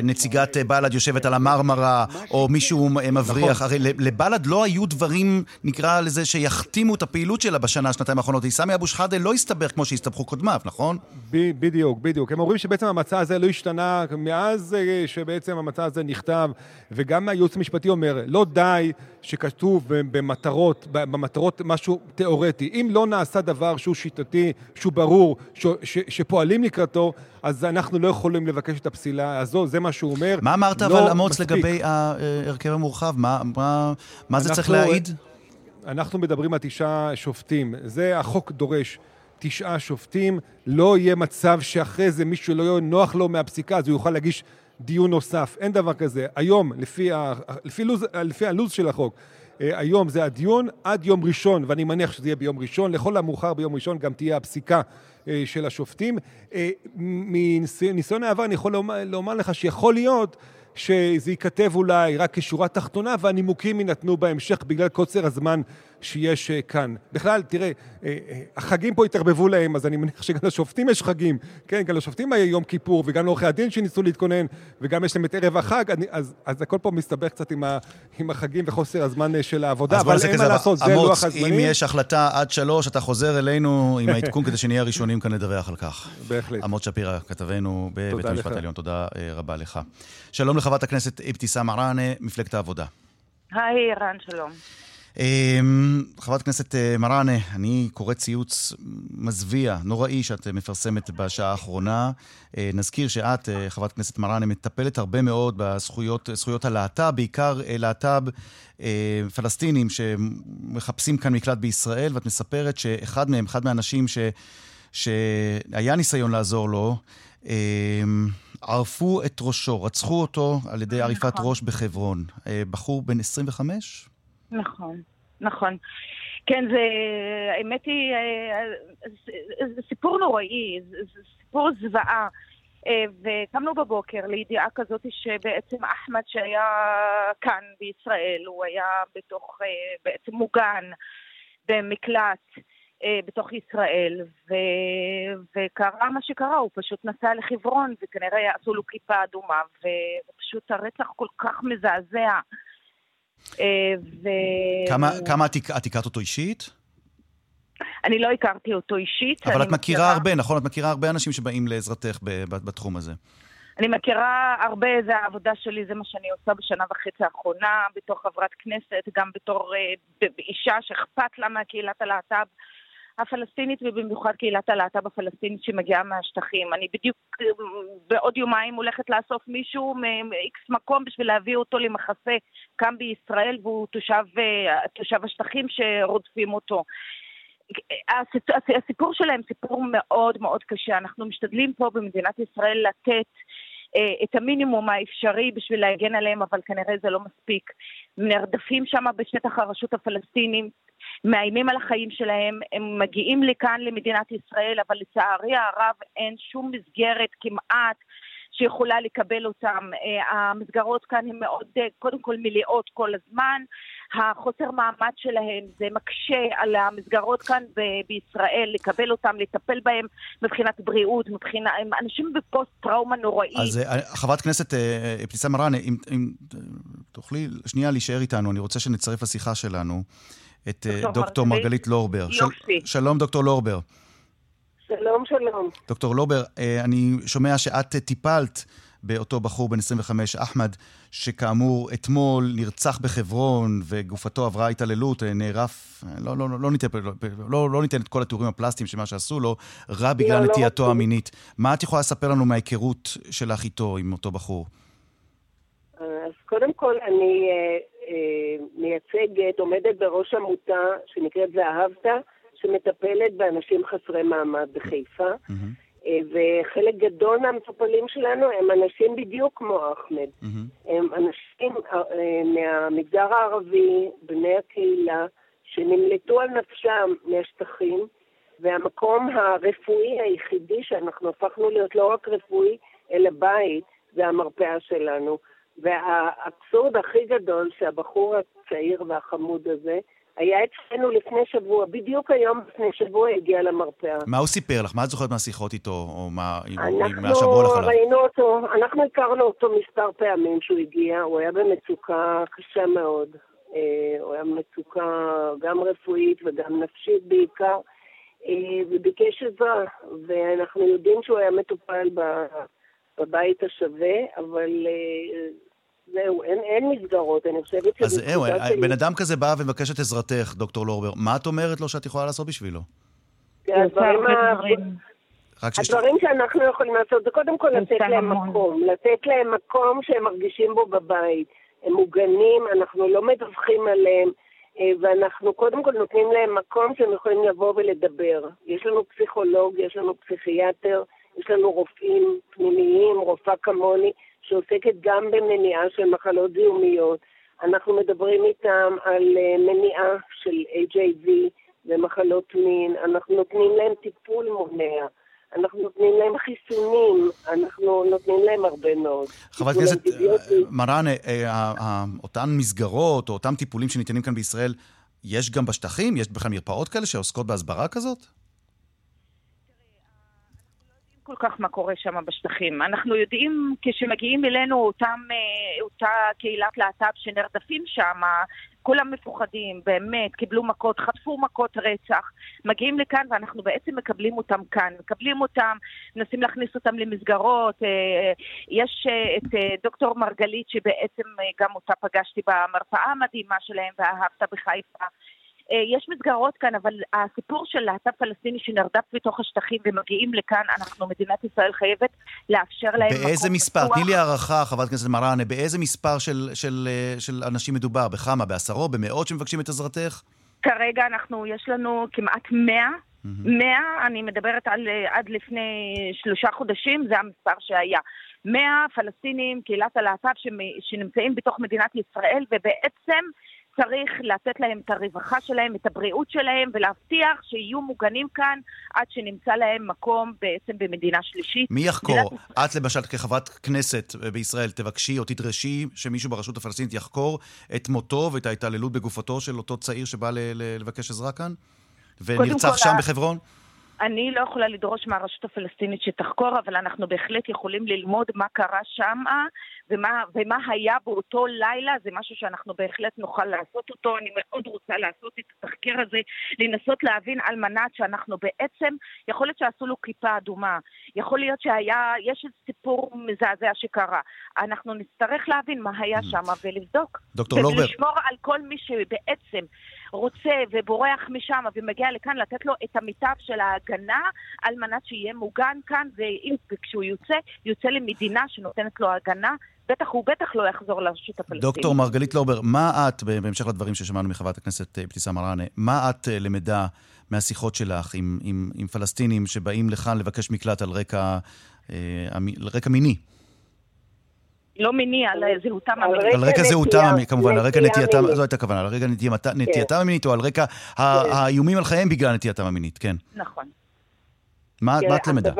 נציגת בל"ד יושבת על המרמרה, או מישהו מבריח, הרי ל- לבל"ד לא היו דברים, נקרא לזה, שיכתימו את הפעילות שלה בשנה, שנתיים האחרונות. סמי אבו שחאדה לא הסתבך כמו שהסתבכו קודמיו, נכון? ב- בדיוק, בדיוק. הם אומרים שבעצם המצע הזה לא השתנה מאז אה, שבעצם המצע הזה נכתב, וגם הייעוץ המשפטי אומר, לא די שכתוב במטרות, במטרות משהו תיאורטי. אם לא נעשה דבר שהוא שיטתי, שהוא ברור, ש, ש, שפועלים לקראתו, אז אנחנו לא יכולים לבקש את הפסילה הזו, זה מה שהוא אומר. מה אמרת לא אבל, אמוץ, מספיק. לגבי ההרכב המורחב? מה- מה מה זה צריך להעיד? אנחנו מדברים על תשעה שופטים. זה החוק דורש. תשעה שופטים, לא יהיה מצב שאחרי זה מישהו לא יהיה נוח לו מהפסיקה, אז הוא יוכל להגיש דיון נוסף. אין דבר כזה. היום, לפי, ה, לפי, לוז, לפי הלו"ז של החוק, אה, היום זה הדיון עד יום ראשון, ואני מניח שזה יהיה ביום ראשון. לכל המאוחר ביום ראשון גם תהיה הפסיקה אה, של השופטים. אה, מניסיון העבר אני יכול לומר, לומר לך שיכול להיות שזה ייכתב אולי רק כשורה תחתונה, והנימוקים יינתנו בהמשך בגלל קוצר הזמן שיש אה, כאן. בכלל, תראה, אה, אה, החגים פה התערבבו להם, אז אני מניח שגם לשופטים יש חגים. כן, גם לשופטים היה יום כיפור, וגם לעורכי הדין שניסו להתכונן, וגם יש להם את ערב החג, אני, אז, אז הכל פה מסתבך קצת עם, ה, עם החגים וחוסר הזמן של העבודה, אבל אין כזה, מה לעשות, זה לוח אם הזמנים. יש החלטה עד שלוש, אתה חוזר אלינו עם העדכון כדי שנהיה הראשונים כאן לדווח על כך. בהחלט. אמוץ שפירא, כתבנו בבית תודה המשפט. העליון, תודה רבה לך. שלום לחברת הכנסת אבתיסאם מראענה, מפלגת העבודה. היי, רן, שלום. אמ, חברת הכנסת אה, מראענה, אני קורא ציוץ מזוויע, נוראי, שאת אה, מפרסמת בשעה האחרונה. אה, נזכיר שאת, חברת הכנסת מראענה, מטפלת הרבה מאוד בזכויות זכויות הלהט"ב, בעיקר להט"ב פלסטינים שמחפשים כאן מקלט בישראל, ואת מספרת שאחד מהם, אחד מהאנשים ש, שהיה ניסיון לעזור לו, אה, ערפו את ראשו, רצחו אותו על ידי עריפת נכון. ראש בחברון. בחור בן 25? נכון, נכון. כן, זה, האמת היא, אה, זה, זה סיפור נוראי, זה, סיפור זוועה. אה, וקמנו בבוקר לידיעה כזאת שבעצם אחמד שהיה כאן בישראל, הוא היה בתוך, אה, בעצם מוגן במקלט אה, בתוך ישראל, ו... וקרה מה שקרה, הוא פשוט נסע לחברון וכנראה עשו לו כיפה אדומה, ופשוט הרצח כל כך מזעזע. אה, ו... כמה, כמה את, את הכרת אותו אישית? אני לא הכרתי אותו אישית. אבל את מכירה הרבה, נכון? את מכירה הרבה אנשים שבאים לעזרתך בתחום הזה. אני מכירה הרבה, זה העבודה שלי, זה מה שאני עושה בשנה וחצי האחרונה, בתור חברת כנסת, גם בתור אה, אישה שאכפת לה מהקהילת הלהט"ב. הפלסטינית ובמיוחד קהילת הלהט"ב הפלסטינית שמגיעה מהשטחים. אני בדיוק בעוד יומיים הולכת לאסוף מישהו מאיקס מקום בשביל להביא אותו למחסה כאן בישראל והוא תושב, תושב השטחים שרודפים אותו. הסיפור שלהם סיפור מאוד מאוד קשה. אנחנו משתדלים פה במדינת ישראל לתת את המינימום האפשרי בשביל להגן עליהם, אבל כנראה זה לא מספיק. נרדפים שם בשטח הרשות הפלסטינים, מאיימים על החיים שלהם, הם מגיעים לכאן למדינת ישראל, אבל לצערי הרב אין שום מסגרת כמעט שיכולה לקבל אותם. אה, המסגרות כאן הן מאוד, אה, קודם כל מלאות כל הזמן. החוסר מעמד שלהם זה מקשה על המסגרות כאן ב- בישראל, לקבל אותם, לטפל בהם מבחינת בריאות, מבחינת... הם אנשים בפוסט טראומה נוראית. אז אה, חברת כנסת אבתיסאם מראענה, אם, אם תוכלי שנייה להישאר איתנו, אני רוצה שנצרף לשיחה שלנו את דוקטור, דוקטור מרגלית לורבר. יופי. של, שלום, דוקטור לורבר. שלום, שלום. דוקטור לובר, אה, אני שומע שאת טיפלת באותו בחור בן 25, אחמד, שכאמור אתמול נרצח בחברון וגופתו עברה התעללות, אה, נערף, אה, לא, לא, לא, לא, ניתן, לא, לא, לא ניתן את כל התיאורים הפלסטיים של מה שעשו לו, רע בגלל לא, לא נטייתו לא המינית. מה את יכולה לספר לנו מההיכרות שלך איתו, עם אותו בחור? אז קודם כל אני אה, אה, מייצגת, עומדת בראש עמותה שנקראת ואהבת. שמטפלת באנשים חסרי מעמד בחיפה. Mm-hmm. וחלק גדול מהמטופלים שלנו הם אנשים בדיוק כמו אחמד. Mm-hmm. הם אנשים אה, מהמגזר הערבי, בני הקהילה, שנמלטו על נפשם מהשטחים, והמקום הרפואי היחידי שאנחנו הפכנו להיות לא רק רפואי, אלא בית, זה המרפאה שלנו. והאבסורד הכי גדול שהבחור הצעיר והחמוד הזה, היה אצלנו לפני שבוע, בדיוק היום לפני שבוע הגיע למרפאה. מה הוא סיפר לך? מה את זוכרת מהשיחות איתו, או מה? אנחנו ראינו אותו, אנחנו הכרנו אותו מספר פעמים שהוא הגיע, הוא היה במצוקה קשה מאוד. אה, הוא היה במצוקה גם רפואית וגם נפשית בעיקר, אה, וביקש עזרה, ואנחנו יודעים שהוא היה מטופל בבית השווה, אבל אה, זהו, אין, אין מסגרות, אני חושבת שזה... אז זהו, בן אדם כזה בא ומבקש את עזרתך, דוקטור לורבר, מה את אומרת לו שאת יכולה לעשות בשבילו? הדברים שאנחנו יכולים לעשות זה קודם כל לתת להם מקום, לתת להם מקום שהם מרגישים בו בבית. הם מוגנים, אנחנו לא מדווחים עליהם, אה, ואנחנו קודם כל נותנים להם מקום שהם יכולים לבוא ולדבר. יש לנו פסיכולוג, יש לנו פסיכיאטר, יש לנו רופאים פנימיים, רופאה כמוני, שעוסקת גם במניעה של מחלות זיהומיות. אנחנו מדברים איתם על אה, מניעה של HIV ומחלות מין, אנחנו נותנים להם טיפול מונע. אנחנו נותנים להם חיסונים, אנחנו נותנים להם הרבה מאוד. חברת הכנסת מראנה, אה, אותן מסגרות או אותם טיפולים שניתנים כאן בישראל, יש גם בשטחים? יש בכלל מרפאות כאלה שעוסקות בהסברה כזאת? כל כך מה קורה שם בשטחים. אנחנו יודעים כשמגיעים אלינו אותם, אה, אותה קהילת להט"ב שנרדפים שם, כולם מפוחדים, באמת, קיבלו מכות, חטפו מכות רצח, מגיעים לכאן ואנחנו בעצם מקבלים אותם כאן, מקבלים אותם, מנסים להכניס אותם למסגרות. אה, יש אה, את דוקטור מרגלית שבעצם גם אותה פגשתי במרפאה המדהימה שלהם ואהבת בחיפה. אה, יש מסגרות כאן, אבל הסיפור של להט"ב פלסטיני שנרדף בתוך השטחים ומגיעים לכאן, אנחנו, מדינת ישראל חייבת לאפשר להם מקום באיזה מספר? תני לי הערכה, חברת הכנסת מראענה, באיזה מספר של, של, אה, של אנשים מדובר? בכמה? בעשרות? במאות שמבקשים את עזרתך? כרגע אנחנו, יש לנו כמעט מאה. מאה, אני מדברת על אה, עד לפני שלושה חודשים, זה המספר שהיה. מאה פלסטינים, קהילת הלהט"ב שנמצאים בתוך מדינת ישראל, ובעצם צריך לתת להם את הרווחה שלהם, את הבריאות שלהם, ולהבטיח שיהיו מוגנים כאן עד שנמצא להם מקום בעצם במדינה שלישית. מי יחקור? את למשל כחברת כנסת בישראל תבקשי או תדרשי שמישהו ברשות הפלסטינית יחקור את מותו ואת ההתעללות בגופתו של אותו צעיר שבא לבקש עזרה כאן? ונרצח שם בחברון? אני לא יכולה לדרוש מהרשות הפלסטינית שתחקור, אבל אנחנו בהחלט יכולים ללמוד מה קרה שם ומה, ומה היה באותו לילה, זה משהו שאנחנו בהחלט נוכל לעשות אותו. אני מאוד רוצה לעשות את התחקיר הזה, לנסות להבין על מנת שאנחנו בעצם, יכול להיות שעשו לו כיפה אדומה, יכול להיות שהיה, יש איזה סיפור מזעזע שקרה. אנחנו נצטרך להבין מה היה שם ולבדוק. דוקטור לורבר. ולשמור על כל מי שבעצם רוצה ובורח משם ומגיע לכאן, לתת לו את המיטב של ההגנה על מנת שיהיה מוגן כאן, וכשהוא יוצא, יוצא למדינה שנותנת לו הגנה. בטח הוא בטח לא יחזור לרשות הפלסטינית. דוקטור מרגלית לורבר, מה את, בהמשך לדברים ששמענו מחברת הכנסת אבתיסאם מראענה, מה את אה, למדה מהשיחות שלך עם, עם, עם פלסטינים שבאים לכאן לבקש מקלט על רקע, אה, על רקע מיני? לא מיני, על זהותם המינית. על רקע זהותם, כמובן, על רקע נטייתם, זו הייתה הכוונה, על רקע נטייתם המינית, או על רקע כן. האיומים על חייהם בגלל נטייתם המינית, כן. נכון. מה את למדה?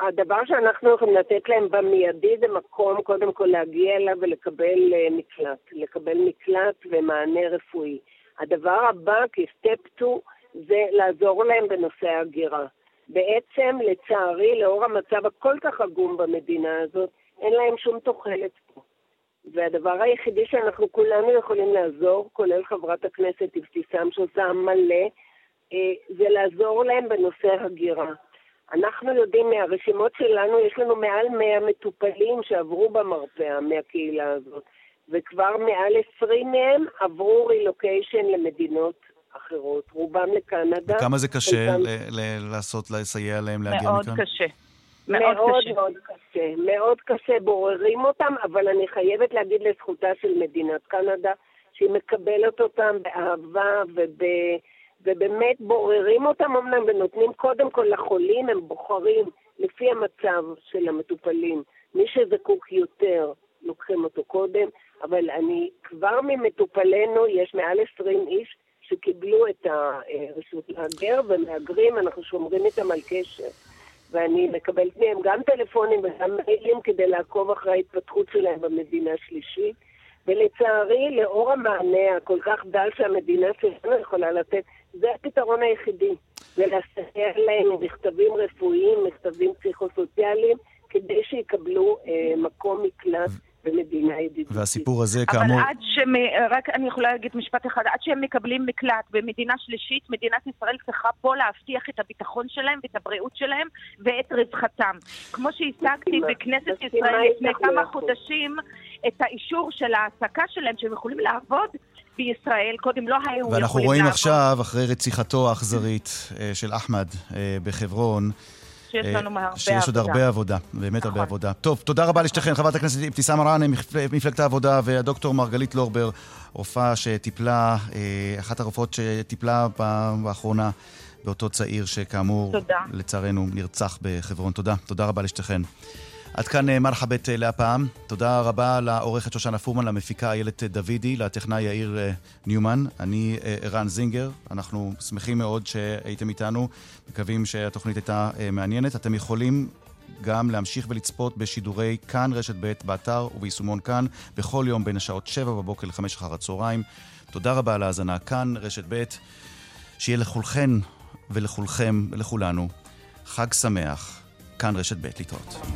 הדבר שאנחנו יכולים לתת להם במיידי זה מקום, קודם כל להגיע אליו ולקבל אה, מקלט. לקבל מקלט ומענה רפואי. הדבר הבא, כסטפ 2, זה לעזור להם בנושא ההגירה. בעצם, לצערי, לאור המצב הכל כך עגום במדינה הזאת, אין להם שום תוחלת פה. והדבר היחידי שאנחנו כולנו יכולים לעזור, כולל חברת הכנסת אבתיסאם שעושה מלא, זה לעזור להם בנושא הגירה. אנחנו יודעים מהרשימות שלנו, יש לנו מעל 100 מטופלים שעברו במרפאה מהקהילה הזאת, וכבר מעל 20 מהם עברו רילוקיישן למדינות אחרות, רובם לקנדה. וכמה זה קשה חלקם... לעשות, לסייע להם להגיע מאוד מכאן? מאוד קשה. מאוד מאוד קשה. מאוד קשה. מאוד קשה, בוררים אותם, אבל אני חייבת להגיד לזכותה של מדינת קנדה, שהיא מקבלת אותם באהבה וב... ובאמת בוררים אותם אמנם ונותנים קודם כל לחולים, הם בוחרים לפי המצב של המטופלים. מי שזקוק יותר, לוקחים אותו קודם, אבל אני, כבר ממטופלינו יש מעל 20 איש שקיבלו את הרשות להגר, ומהגרים, אנחנו שומרים איתם על קשר. ואני מקבלת מהם גם טלפונים וגם מיילים כדי לעקוב אחרי ההתפתחות שלהם במדינה השלישית. ולצערי, לאור המענה הכל כך דל שהמדינה שלנו יכולה לתת, זה הפתרון היחידי. ולסייע להם עם מכתבים רפואיים, מכתבים פסיכוסוציאליים, כדי שיקבלו אה, מקום מקלט במדינה ידידותית. והסיפור הזה, כאמור... אבל עד שהם, רק אני יכולה להגיד משפט אחד, עד שהם מקבלים מקלט במדינה שלישית, מדינת ישראל צריכה פה להבטיח את הביטחון שלהם ואת הבריאות שלהם ואת רווחתם. כמו שהשגתי בכנסת ישראל לפני כמה חודשים את האישור של ההעסקה שלהם, שהם יכולים לעבוד בישראל, קודם לא היו יכולים לעבוד. ואנחנו רואים עכשיו, אחרי רציחתו האכזרית אה, של אחמד אה, בחברון, שיש לנו הרבה שיש עוד הרבה עבודה, באמת הרבה עבודה. טוב, תודה רבה לשתיכן, חברת הכנסת אבתיסאם מראענה, מפלגת העבודה, והדוקטור מרגלית לורבר, רופאה שטיפלה, אחת הרופאות שטיפלה באחרונה באותו צעיר שכאמור, לצערנו, נרצח בחברון. תודה, תודה רבה לשתיכן. עד כאן מרחבת להפעם. תודה רבה לעורכת שושנה פורמן, למפיקה איילת דוידי, לטכנאי יאיר ניומן. אני ערן זינגר. אנחנו שמחים מאוד שהייתם איתנו. מקווים שהתוכנית הייתה מעניינת. אתם יכולים גם להמשיך ולצפות בשידורי כאן רשת ב' באתר וביישומון כאן בכל יום בין השעות 7 בבוקר ל-5 אחר הצהריים. תודה רבה על ההאזנה כאן רשת ב'. שיהיה לכולכן ולכולכם ולכולנו חג שמח. כאן רשת ב' להתראות.